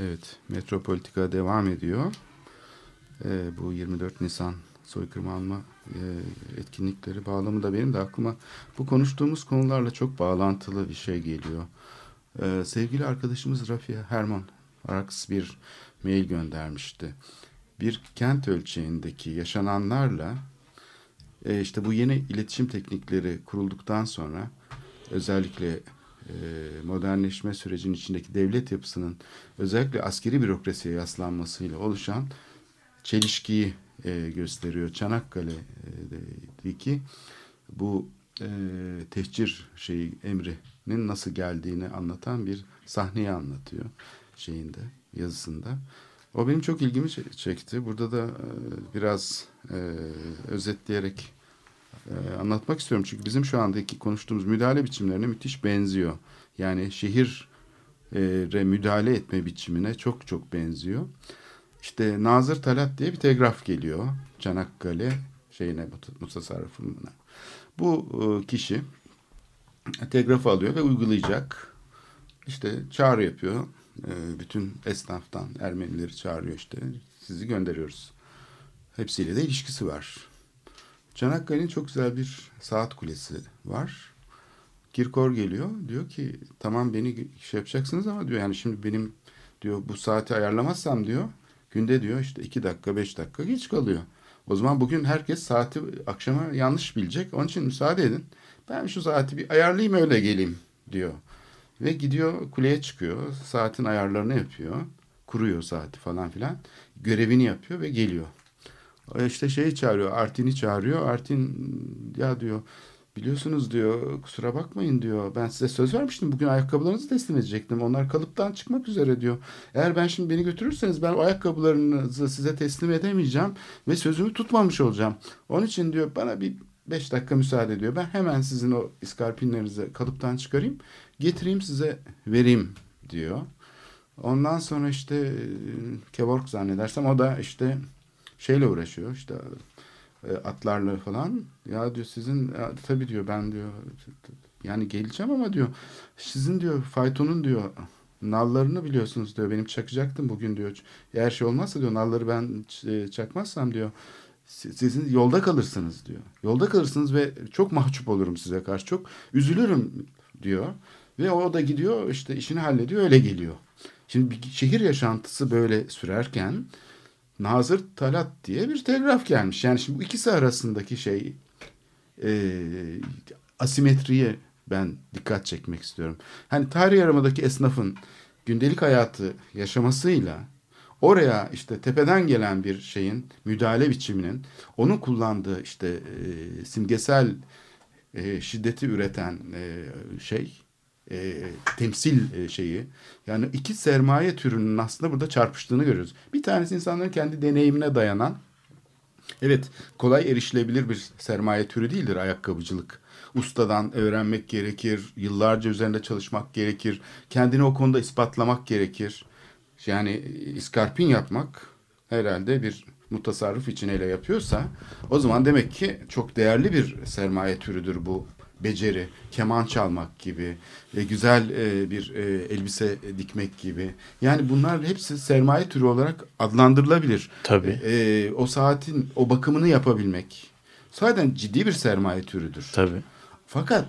Evet, Metropolitika devam ediyor. Ee, bu 24 Nisan soykırım alma e, etkinlikleri bağlamı da benim de aklıma bu konuştuğumuz konularla çok bağlantılı bir şey geliyor. Ee, sevgili arkadaşımız Rafiye Herman Araks bir mail göndermişti. Bir kent ölçeğindeki yaşananlarla e, işte bu yeni iletişim teknikleri kurulduktan sonra özellikle e, modernleşme sürecinin içindeki devlet yapısının özellikle askeri bürokrasiye yaslanmasıyla oluşan çelişkiyi e, gösteriyor. Çanakkale'deki bu e, tehcir şeyi emrinin nasıl geldiğini anlatan bir sahneyi anlatıyor şeyinde yazısında. O benim çok ilgimi çe- çekti. Burada da e, biraz e, özetleyerek e, anlatmak istiyorum. Çünkü bizim şu andaki konuştuğumuz müdahale biçimlerine müthiş benziyor. Yani şehire müdahale etme biçimine çok çok benziyor. İşte Nazır Talat diye bir telgraf geliyor Çanakkale şeyine mutasarrıfına. Bu e, kişi telgrafı alıyor ve uygulayacak. İşte çağrı yapıyor. E, bütün esnaftan Ermenileri çağırıyor işte. Sizi gönderiyoruz. Hepsiyle de ilişkisi var. Çanakkale'nin çok güzel bir saat kulesi var. Kirkor geliyor. Diyor ki tamam beni şey yapacaksınız ama diyor yani şimdi benim diyor bu saati ayarlamazsam diyor günde diyor işte iki dakika beş dakika geç kalıyor. O zaman bugün herkes saati akşama yanlış bilecek. Onun için müsaade edin. Ben şu saati bir ayarlayayım öyle geleyim diyor. Ve gidiyor kuleye çıkıyor. Saatin ayarlarını yapıyor. Kuruyor saati falan filan. Görevini yapıyor ve geliyor. İşte şeyi çağırıyor. Artin'i çağırıyor. Artin ya diyor biliyorsunuz diyor kusura bakmayın diyor. Ben size söz vermiştim. Bugün ayakkabılarınızı teslim edecektim. Onlar kalıptan çıkmak üzere diyor. Eğer ben şimdi beni götürürseniz ben o ayakkabılarınızı size teslim edemeyeceğim ve sözümü tutmamış olacağım. Onun için diyor bana bir beş dakika müsaade ediyor. Ben hemen sizin o iskarpinlerinizi kalıptan çıkarayım. Getireyim size vereyim diyor. Ondan sonra işte Kevork zannedersem o da işte şeyle uğraşıyor işte e, atlarla falan. Ya diyor sizin ya, tabii diyor ben diyor yani geleceğim ama diyor sizin diyor faytonun diyor nallarını biliyorsunuz diyor benim çakacaktım bugün diyor. Eğer şey olmazsa diyor nalları ben ç- çakmazsam diyor sizin yolda kalırsınız diyor. Yolda kalırsınız ve çok mahcup olurum size karşı. Çok üzülürüm diyor. Ve o da gidiyor işte işini hallediyor öyle geliyor. Şimdi bir şehir yaşantısı böyle sürerken Nazır Talat diye bir telgraf gelmiş. Yani şimdi bu ikisi arasındaki şey e, asimetriye ben dikkat çekmek istiyorum. Hani tarih yaramadaki esnafın gündelik hayatı yaşamasıyla oraya işte tepeden gelen bir şeyin müdahale biçiminin onun kullandığı işte e, simgesel e, şiddeti üreten e, şey e, temsil e, şeyi yani iki sermaye türünün aslında burada çarpıştığını görüyoruz. Bir tanesi insanların kendi deneyimine dayanan evet kolay erişilebilir bir sermaye türü değildir ayakkabıcılık. Ustadan öğrenmek gerekir, yıllarca üzerinde çalışmak gerekir, kendini o konuda ispatlamak gerekir. Yani iskarpin yapmak herhalde bir mutasarrıf için ele yapıyorsa o zaman demek ki çok değerli bir sermaye türüdür bu beceri, keman çalmak gibi, e, güzel e, bir e, elbise dikmek gibi. Yani bunlar hepsi sermaye türü olarak adlandırılabilir. Tabii. E, o saatin o bakımını yapabilmek zaten ciddi bir sermaye türüdür. Tabii. Fakat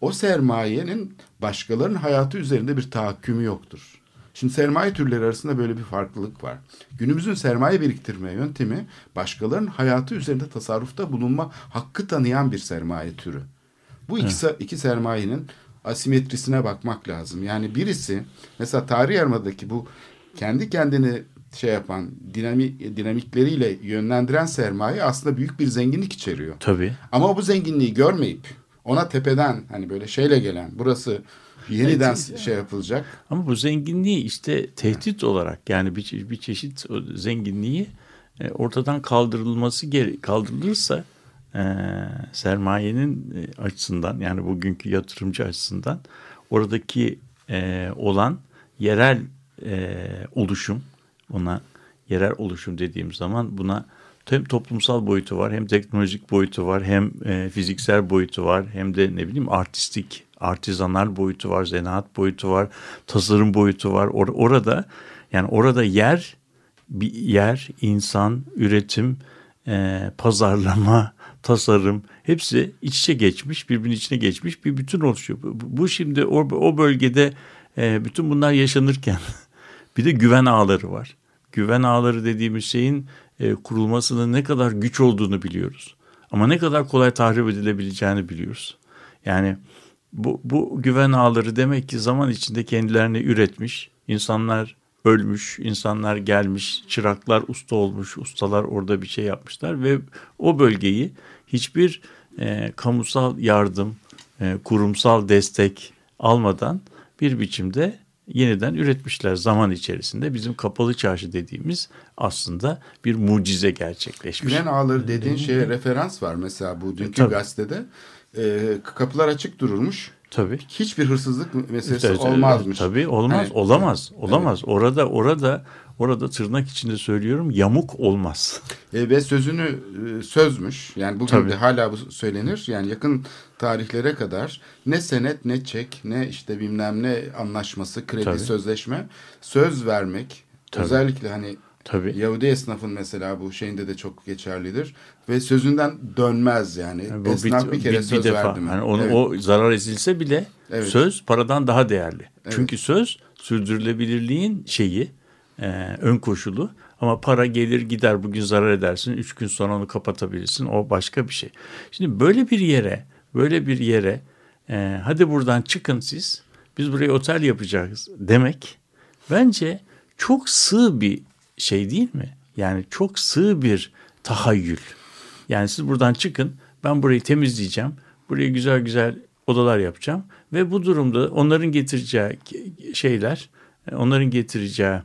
o sermayenin başkalarının hayatı üzerinde bir tahakkümü yoktur. Şimdi sermaye türleri arasında böyle bir farklılık var. Günümüzün sermaye biriktirme yöntemi başkalarının hayatı üzerinde tasarrufta bulunma hakkı tanıyan bir sermaye türü. Bu iki, evet. iki sermayenin asimetrisine bakmak lazım. Yani birisi mesela tarih yarımadaki bu kendi kendini şey yapan dinamik dinamikleriyle yönlendiren sermaye aslında büyük bir zenginlik içeriyor. Tabii. Ama bu zenginliği görmeyip ona tepeden hani böyle şeyle gelen burası yeniden evet, şey yapılacak. Ama bu zenginliği işte tehdit olarak yani bir, bir çeşit zenginliği e, ortadan kaldırılması kaldırılırsa e, sermayenin e, açısından yani bugünkü yatırımcı açısından oradaki e, olan yerel e, oluşum ona yerel oluşum dediğim zaman buna hem toplumsal boyutu var hem teknolojik boyutu var hem e, fiziksel boyutu var hem de ne bileyim artistik artizanal boyutu var zanaat boyutu var tasarım boyutu var. Or orada yani orada yer bir yer insan üretim e, pazarlama tasarım hepsi iç içe geçmiş birbirinin içine geçmiş bir bütün oluşuyor bu, şimdi o, o bölgede e, bütün bunlar yaşanırken bir de güven ağları var güven ağları dediğimiz şeyin e, kurulmasının ne kadar güç olduğunu biliyoruz. Ama ne kadar kolay tahrip edilebileceğini biliyoruz. Yani bu, bu güven ağları demek ki zaman içinde kendilerini üretmiş, insanlar ölmüş, insanlar gelmiş, çıraklar usta olmuş, ustalar orada bir şey yapmışlar ve o bölgeyi hiçbir e, kamusal yardım, e, kurumsal destek almadan bir biçimde yeniden üretmişler zaman içerisinde. Bizim kapalı çarşı dediğimiz aslında bir mucize gerçekleşmiş. Güven ağları dediğin şeye referans var mesela bu dünkü Tabii. gazetede. E, kapılar açık durulmuş. Tabii. Hiçbir hırsızlık meselesi evet, olmazmış. Tabii olmaz, hani, olamaz, olamaz. Evet. Orada orada orada tırnak içinde söylüyorum yamuk olmaz. E, ve sözünü e, sözmüş. Yani bugün Tabii. de hala bu söylenir. Yani yakın tarihlere kadar ne senet ne çek ne işte bilmem ne anlaşması, kredi Tabii. sözleşme söz vermek Tabii. özellikle hani Tabii. Yahudi esnafın mesela bu şeyinde de çok geçerlidir. Ve sözünden dönmez yani. yani Esnaf bir, bir kere bir, söz bir defa, verdi mi? Yani onu, evet. O zarar edilse bile evet. söz paradan daha değerli. Evet. Çünkü söz sürdürülebilirliğin şeyi, e, ön koşulu. Ama para gelir gider bugün zarar edersin. Üç gün sonra onu kapatabilirsin. O başka bir şey. Şimdi böyle bir yere, böyle bir yere e, hadi buradan çıkın siz. Biz buraya otel yapacağız demek bence çok sığ bir şey değil mi? Yani çok sığ bir tahayyül. Yani siz buradan çıkın ben burayı temizleyeceğim. Buraya güzel güzel odalar yapacağım. Ve bu durumda onların getireceği şeyler, onların getireceği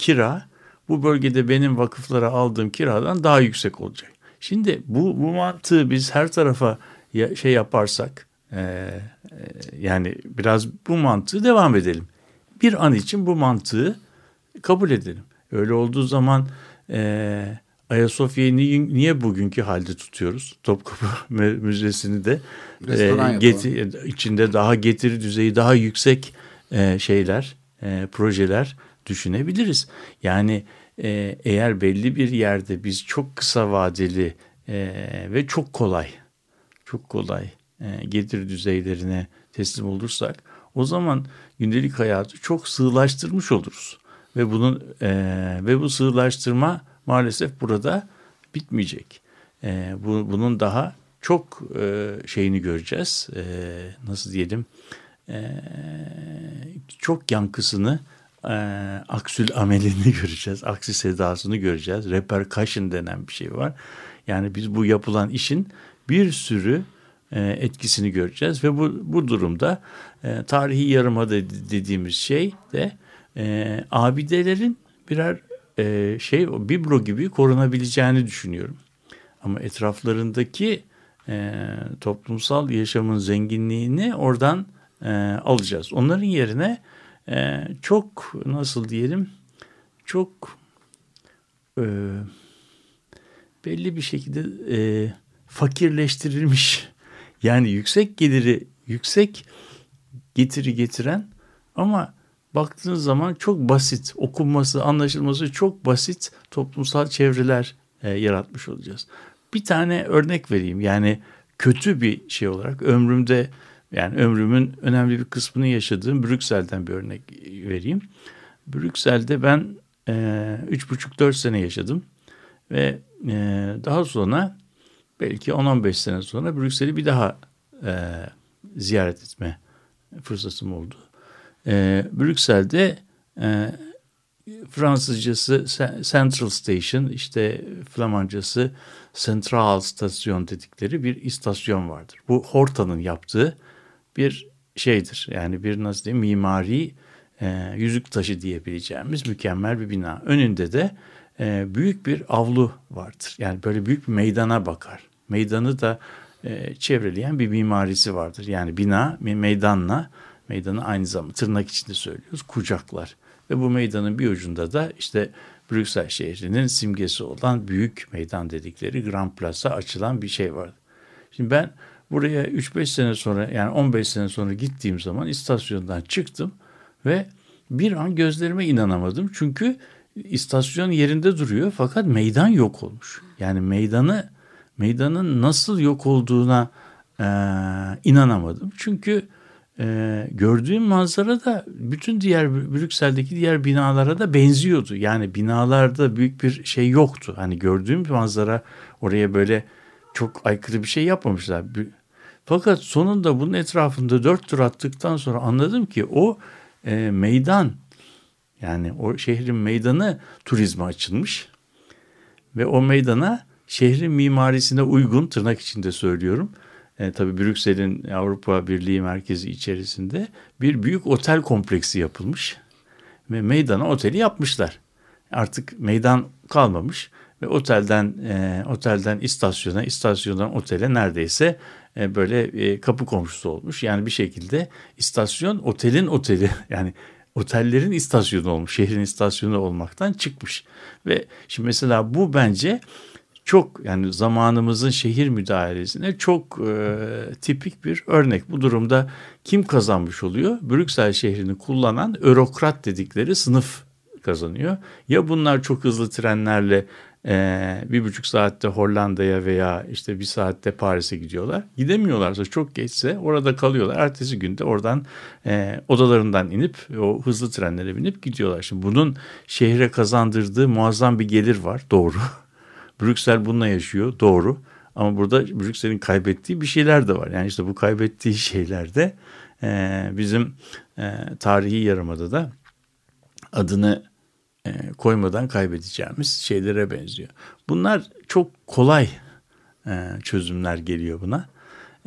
kira bu bölgede benim vakıflara aldığım kiradan daha yüksek olacak. Şimdi bu, bu mantığı biz her tarafa ya, şey yaparsak e, e, yani biraz bu mantığı devam edelim. Bir an için bu mantığı kabul edelim. Öyle olduğu zaman e, Ayasofya'yı niye, niye bugünkü halde tutuyoruz? Topkapı Müzesi'ni de e, geti, içinde daha getiri düzeyi daha yüksek e, şeyler, e, projeler düşünebiliriz. Yani e, eğer belli bir yerde biz çok kısa vadeli e, ve çok kolay, çok kolay e, getir düzeylerine teslim olursak o zaman gündelik hayatı çok sığlaştırmış oluruz ve bunun e, ve bu sığlaştırma maalesef burada bitmeyecek. E, bu, bunun daha çok e, şeyini göreceğiz. E, nasıl diyelim? E, çok yankısını e, aksül amelini göreceğiz. Aksi sedasını göreceğiz. Repercussion denen bir şey var. Yani biz bu yapılan işin bir sürü e, etkisini göreceğiz ve bu, bu durumda e, tarihi yarımada dediğimiz şey de e, abidelerin birer e, şey biblo gibi korunabileceğini düşünüyorum. Ama etraflarındaki e, toplumsal yaşamın zenginliğini oradan e, alacağız. Onların yerine e, çok nasıl diyelim çok e, belli bir şekilde e, fakirleştirilmiş yani yüksek geliri yüksek getiri getiren ama baktığınız zaman çok basit okunması anlaşılması çok basit toplumsal çevreler e, yaratmış olacağız. Bir tane örnek vereyim yani kötü bir şey olarak ömrümde yani ömrümün önemli bir kısmını yaşadığım Brüksel'den bir örnek vereyim. Brüksel'de ben buçuk dört sene yaşadım ve e, daha sonra belki 10-15 sene sonra Brüksel'i bir daha e, ziyaret etme fırsatım oldu. E, Brüksel'de e, Fransızcası Central Station, işte Flamancası Central Station dedikleri bir istasyon vardır. Bu Horta'nın yaptığı bir şeydir. Yani bir nasıl diyeyim mimari e, yüzük taşı diyebileceğimiz mükemmel bir bina. Önünde de e, büyük bir avlu vardır. Yani böyle büyük bir meydana bakar. Meydanı da e, çevreleyen bir mimarisi vardır. Yani bina meydanla meydanı aynı zamanda tırnak içinde söylüyoruz kucaklar. Ve bu meydanın bir ucunda da işte Brüksel şehrinin simgesi olan büyük meydan dedikleri Grand Place'a açılan bir şey vardı. Şimdi ben buraya 3-5 sene sonra yani 15 sene sonra gittiğim zaman istasyondan çıktım ve bir an gözlerime inanamadım. Çünkü istasyon yerinde duruyor fakat meydan yok olmuş. Yani meydanı meydanın nasıl yok olduğuna e, inanamadım. Çünkü e, gördüğüm manzara da bütün diğer Brüksel'deki diğer binalara da benziyordu. Yani binalarda büyük bir şey yoktu. Hani gördüğüm manzara oraya böyle çok aykırı bir şey yapmamışlar. Fakat sonunda bunun etrafında dört tur attıktan sonra anladım ki o e, meydan yani o şehrin meydanı turizme açılmış ve o meydana şehrin mimarisine uygun tırnak içinde söylüyorum. E, tabii Brüksel'in Avrupa Birliği merkezi içerisinde bir büyük otel kompleksi yapılmış ve meydana oteli yapmışlar. Artık meydan kalmamış ve otelden e, otelden istasyona, istasyondan otele neredeyse e, böyle e, kapı komşusu olmuş. Yani bir şekilde istasyon otelin oteli yani otellerin istasyonu olmuş, şehrin istasyonu olmaktan çıkmış. Ve şimdi mesela bu bence çok yani zamanımızın şehir müdahalesine çok e, tipik bir örnek. Bu durumda kim kazanmış oluyor? Brüksel şehrini kullanan örokrat dedikleri sınıf kazanıyor. Ya bunlar çok hızlı trenlerle e, bir buçuk saatte Hollanda'ya veya işte bir saatte Paris'e gidiyorlar. Gidemiyorlarsa çok geçse orada kalıyorlar. Ertesi günde oradan e, odalarından inip o hızlı trenlere binip gidiyorlar. Şimdi bunun şehre kazandırdığı muazzam bir gelir var doğru. Brüksel bununla yaşıyor doğru. Ama burada Brüksel'in kaybettiği bir şeyler de var. Yani işte bu kaybettiği şeylerde e, bizim e, tarihi yarımada da adını e, koymadan kaybedeceğimiz şeylere benziyor. Bunlar çok kolay e, çözümler geliyor buna.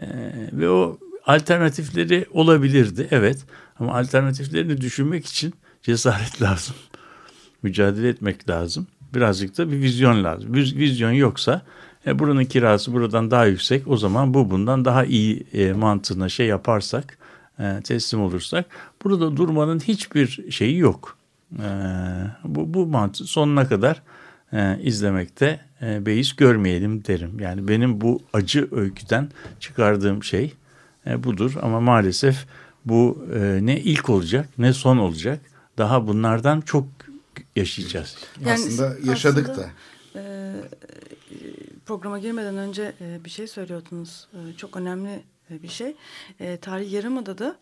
E, ve o alternatifleri olabilirdi evet ama alternatiflerini düşünmek için cesaret lazım. Mücadele etmek lazım. Birazcık da bir vizyon lazım. Bir vizyon yoksa e, buranın kirası buradan daha yüksek o zaman bu bundan daha iyi e, mantığına şey yaparsak e, teslim olursak burada durmanın hiçbir şeyi yok. E, bu, bu mantığı sonuna kadar e, izlemekte e, beis görmeyelim derim. Yani benim bu acı öyküden çıkardığım şey e, budur ama maalesef bu e, ne ilk olacak ne son olacak. Daha bunlardan çok yaşayacağız. Yani aslında yaşadık aslında, da. E, programa girmeden önce e, bir şey söylüyordunuz. E, çok önemli bir şey. E, tarih Yarımada'da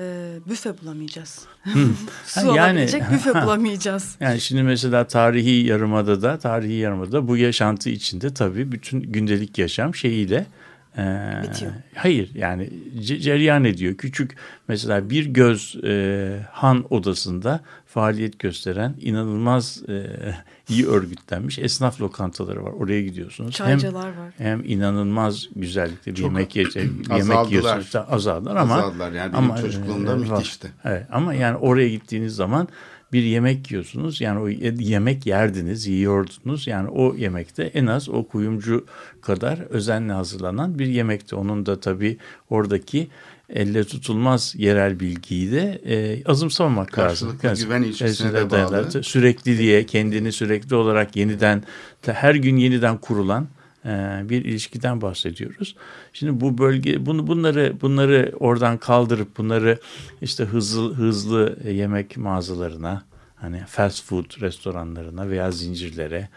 e, büfe bulamayacağız. Hmm. Su yani, alabilecek büfe bulamayacağız. Yani şimdi mesela tarihi yarımadada, tarihi yarımadada bu yaşantı içinde tabii bütün gündelik yaşam şeyiyle Ee, Bitiyor. Hayır yani ce- cereyan ediyor. Küçük mesela bir göz e, han odasında faaliyet gösteren inanılmaz e, iyi örgütlenmiş esnaf lokantaları var. Oraya gidiyorsunuz. Çaycılar var. Hem inanılmaz güzellikte bir Çok yemek yiyecek, yemek yiyorsunuz azaldılar ama Azaldılar yani benim ama, çocukluğumda e, müthişti. Evet ama yani oraya gittiğiniz zaman bir yemek yiyorsunuz. Yani o ye- yemek yerdiniz, yiyordunuz. Yani o yemekte en az o kuyumcu kadar özenle hazırlanan bir yemekti. Onun da tabii oradaki elle tutulmaz yerel bilgiyi de e, azımsamamak lazım. Karşılıklı güven ilişkisine de bağlı. dayalı. Sürekliliğe, kendini sürekli olarak yeniden, her gün yeniden kurulan bir ilişkiden bahsediyoruz. Şimdi bu bölge bunu bunları bunları oradan kaldırıp bunları işte hızlı hızlı yemek mağazalarına hani fast food restoranlarına veya zincirlere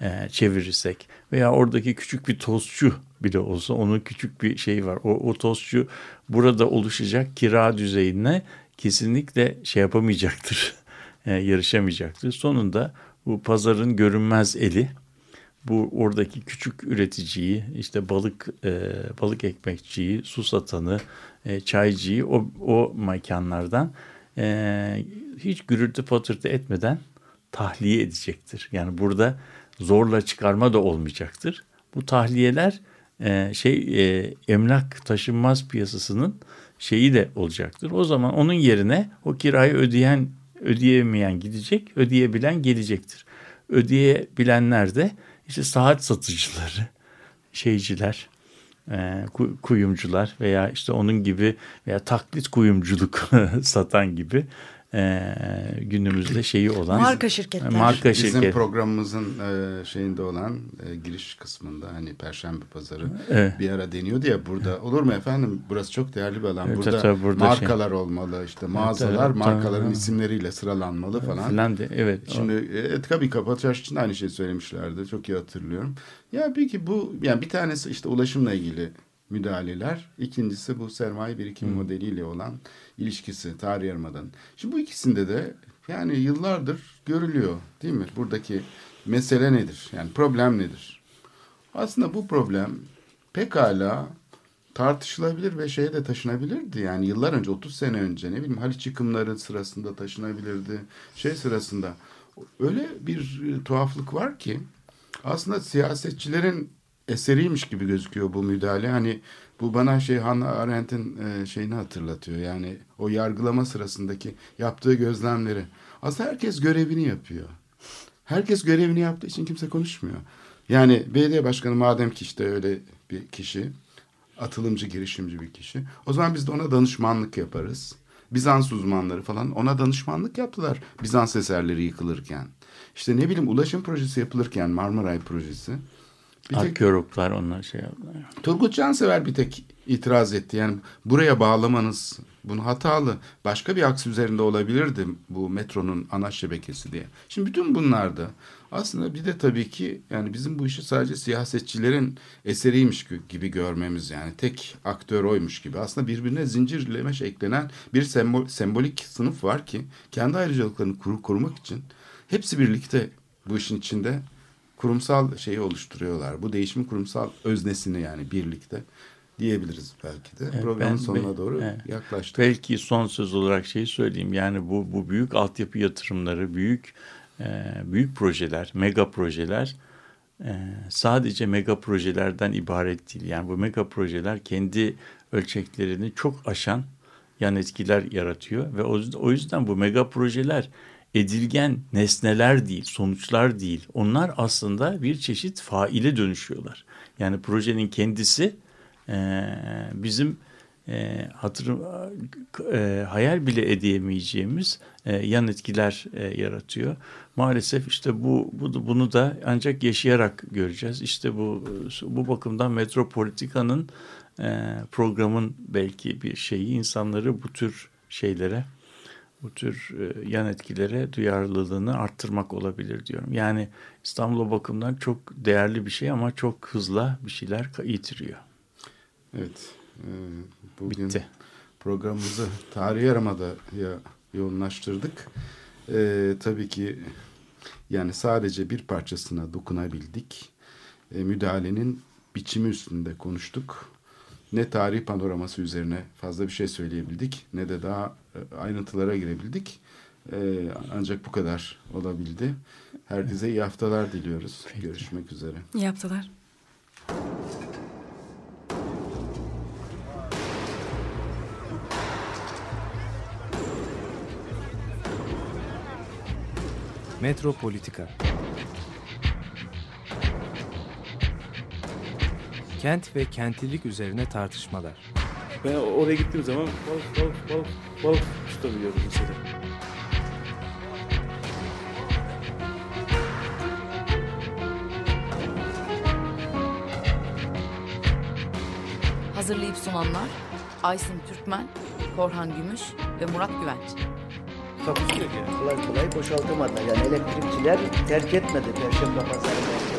e, çevirirsek veya oradaki küçük bir tostçu bile olsa onun küçük bir şeyi var. O, o tostçu burada oluşacak kira düzeyine kesinlikle şey yapamayacaktır. e, yarışamayacaktır. Sonunda bu pazarın görünmez eli bu oradaki küçük üreticiyi işte balık e, balık ekmekçiyi, su satanı, e, çaycıyı o, o mekanlardan e, hiç gürültü patırtı etmeden tahliye edecektir. Yani burada zorla çıkarma da olmayacaktır. Bu tahliyeler e, şey e, emlak taşınmaz piyasasının şeyi de olacaktır. O zaman onun yerine o kirayı ödeyen ödeyemeyen gidecek, ödeyebilen gelecektir. Ödeyebilenler de işte saat satıcıları, şeyciler, e, ku- kuyumcular veya işte onun gibi veya taklit kuyumculuk satan gibi e, günümüzde şeyi olan Marka şirketler. marka Bizim şirket. programımızın e, şeyinde olan e, giriş kısmında hani Perşembe Pazarı Evet. bir ara deniyordu ya burada olur mu efendim burası çok değerli bir alan Evet, burada, tabii, burada markalar olmalı işte mağazalar evet, markaların tamam. isimleriyle sıralanmalı falan. falan de, evet. Şimdi e, tabii Kapalı Çarşı için aynı şeyi söylemişlerdi. Çok iyi hatırlıyorum. Ya peki bu yani bir tanesi işte ulaşımla ilgili müdahaleler. İkincisi bu sermaye birikim modeliyle olan ilişkisi tarih yarımadan. Şimdi bu ikisinde de yani yıllardır görülüyor değil mi? Buradaki mesele nedir? Yani problem nedir? Aslında bu problem pekala tartışılabilir ve şeye de taşınabilirdi. Yani yıllar önce 30 sene önce ne bileyim Haliç yıkımları sırasında taşınabilirdi. Şey sırasında öyle bir e, tuhaflık var ki aslında siyasetçilerin eseriymiş gibi gözüküyor bu müdahale. Hani bu bana şey Hannah Arendt'in e, şeyini hatırlatıyor. Yani o yargılama sırasındaki yaptığı gözlemleri. Aslında herkes görevini yapıyor. Herkes görevini yaptığı için kimse konuşmuyor. Yani belediye başkanı madem ki işte öyle bir kişi, atılımcı, girişimci bir kişi. O zaman biz de ona danışmanlık yaparız. Bizans uzmanları falan ona danışmanlık yaptılar. Bizans eserleri yıkılırken. İşte ne bileyim ulaşım projesi yapılırken Marmaray projesi. Bir tek Arkeologlar onlar şey yaptılar. Turgut Cansever bir tek itiraz etti. Yani buraya bağlamanız bunu hatalı. Başka bir aks üzerinde olabilirdi bu metronun ana şebekesi diye. Şimdi bütün bunlarda aslında bir de tabii ki yani bizim bu işi sadece siyasetçilerin eseriymiş gibi görmemiz yani tek aktör oymuş gibi. Aslında birbirine zincirlemeş eklenen bir sembol, sembolik sınıf var ki kendi ayrıcalıklarını koru- korumak için hepsi birlikte bu işin içinde kurumsal şeyi oluşturuyorlar. Bu değişimin kurumsal öznesini yani birlikte diyebiliriz belki de. Evet, Programın ben- sonuna doğru evet. yaklaştık. Belki son söz olarak şeyi söyleyeyim. Yani bu bu büyük altyapı yatırımları, büyük e, büyük projeler, mega projeler e, sadece mega projelerden ibaret değil. Yani bu mega projeler kendi ölçeklerini çok aşan yan etkiler yaratıyor ve o, o yüzden bu mega projeler edilgen nesneler değil, sonuçlar değil. Onlar aslında bir çeşit faile dönüşüyorlar. Yani projenin kendisi e, bizim e, hatırım e, hayal bile edemeyeceğimiz e, yan etkiler e, yaratıyor. Maalesef işte bu, bu bunu da ancak yaşayarak göreceğiz. İşte bu bu bakımdan metropolitikanın e, programın belki bir şeyi insanları bu tür şeylere bu tür e, yan etkilere duyarlılığını arttırmak olabilir diyorum. Yani İstanbul'a bakımdan çok değerli bir şey ama çok hızla bir şeyler yitiriyor. Evet. e, bugün Bitti. programımızı tarih yaramada ya yoğunlaştırdık. E, tabii ki yani sadece bir parçasına dokunabildik. E, müdahalenin biçimi üstünde konuştuk. ne tarih panoraması üzerine fazla bir şey söyleyebildik ne de daha ayrıntılara girebildik. E, ancak bu kadar olabildi. Herkese iyi haftalar diliyoruz. Görüşmek üzere. İyi haftalar. Metropolitika Kent ve kentlilik üzerine tartışmalar. Ben oraya gittiğim zaman balık balık balık balık tutabiliyorum mesela. Hazırlayıp sunanlar Aysin Türkmen, Korhan Gümüş ve Murat Güvenç. Takusuyor yani. Kolay kolay boşaltamadılar. Yani elektrikçiler terk etmedi Perşembe Pazarı merkezini.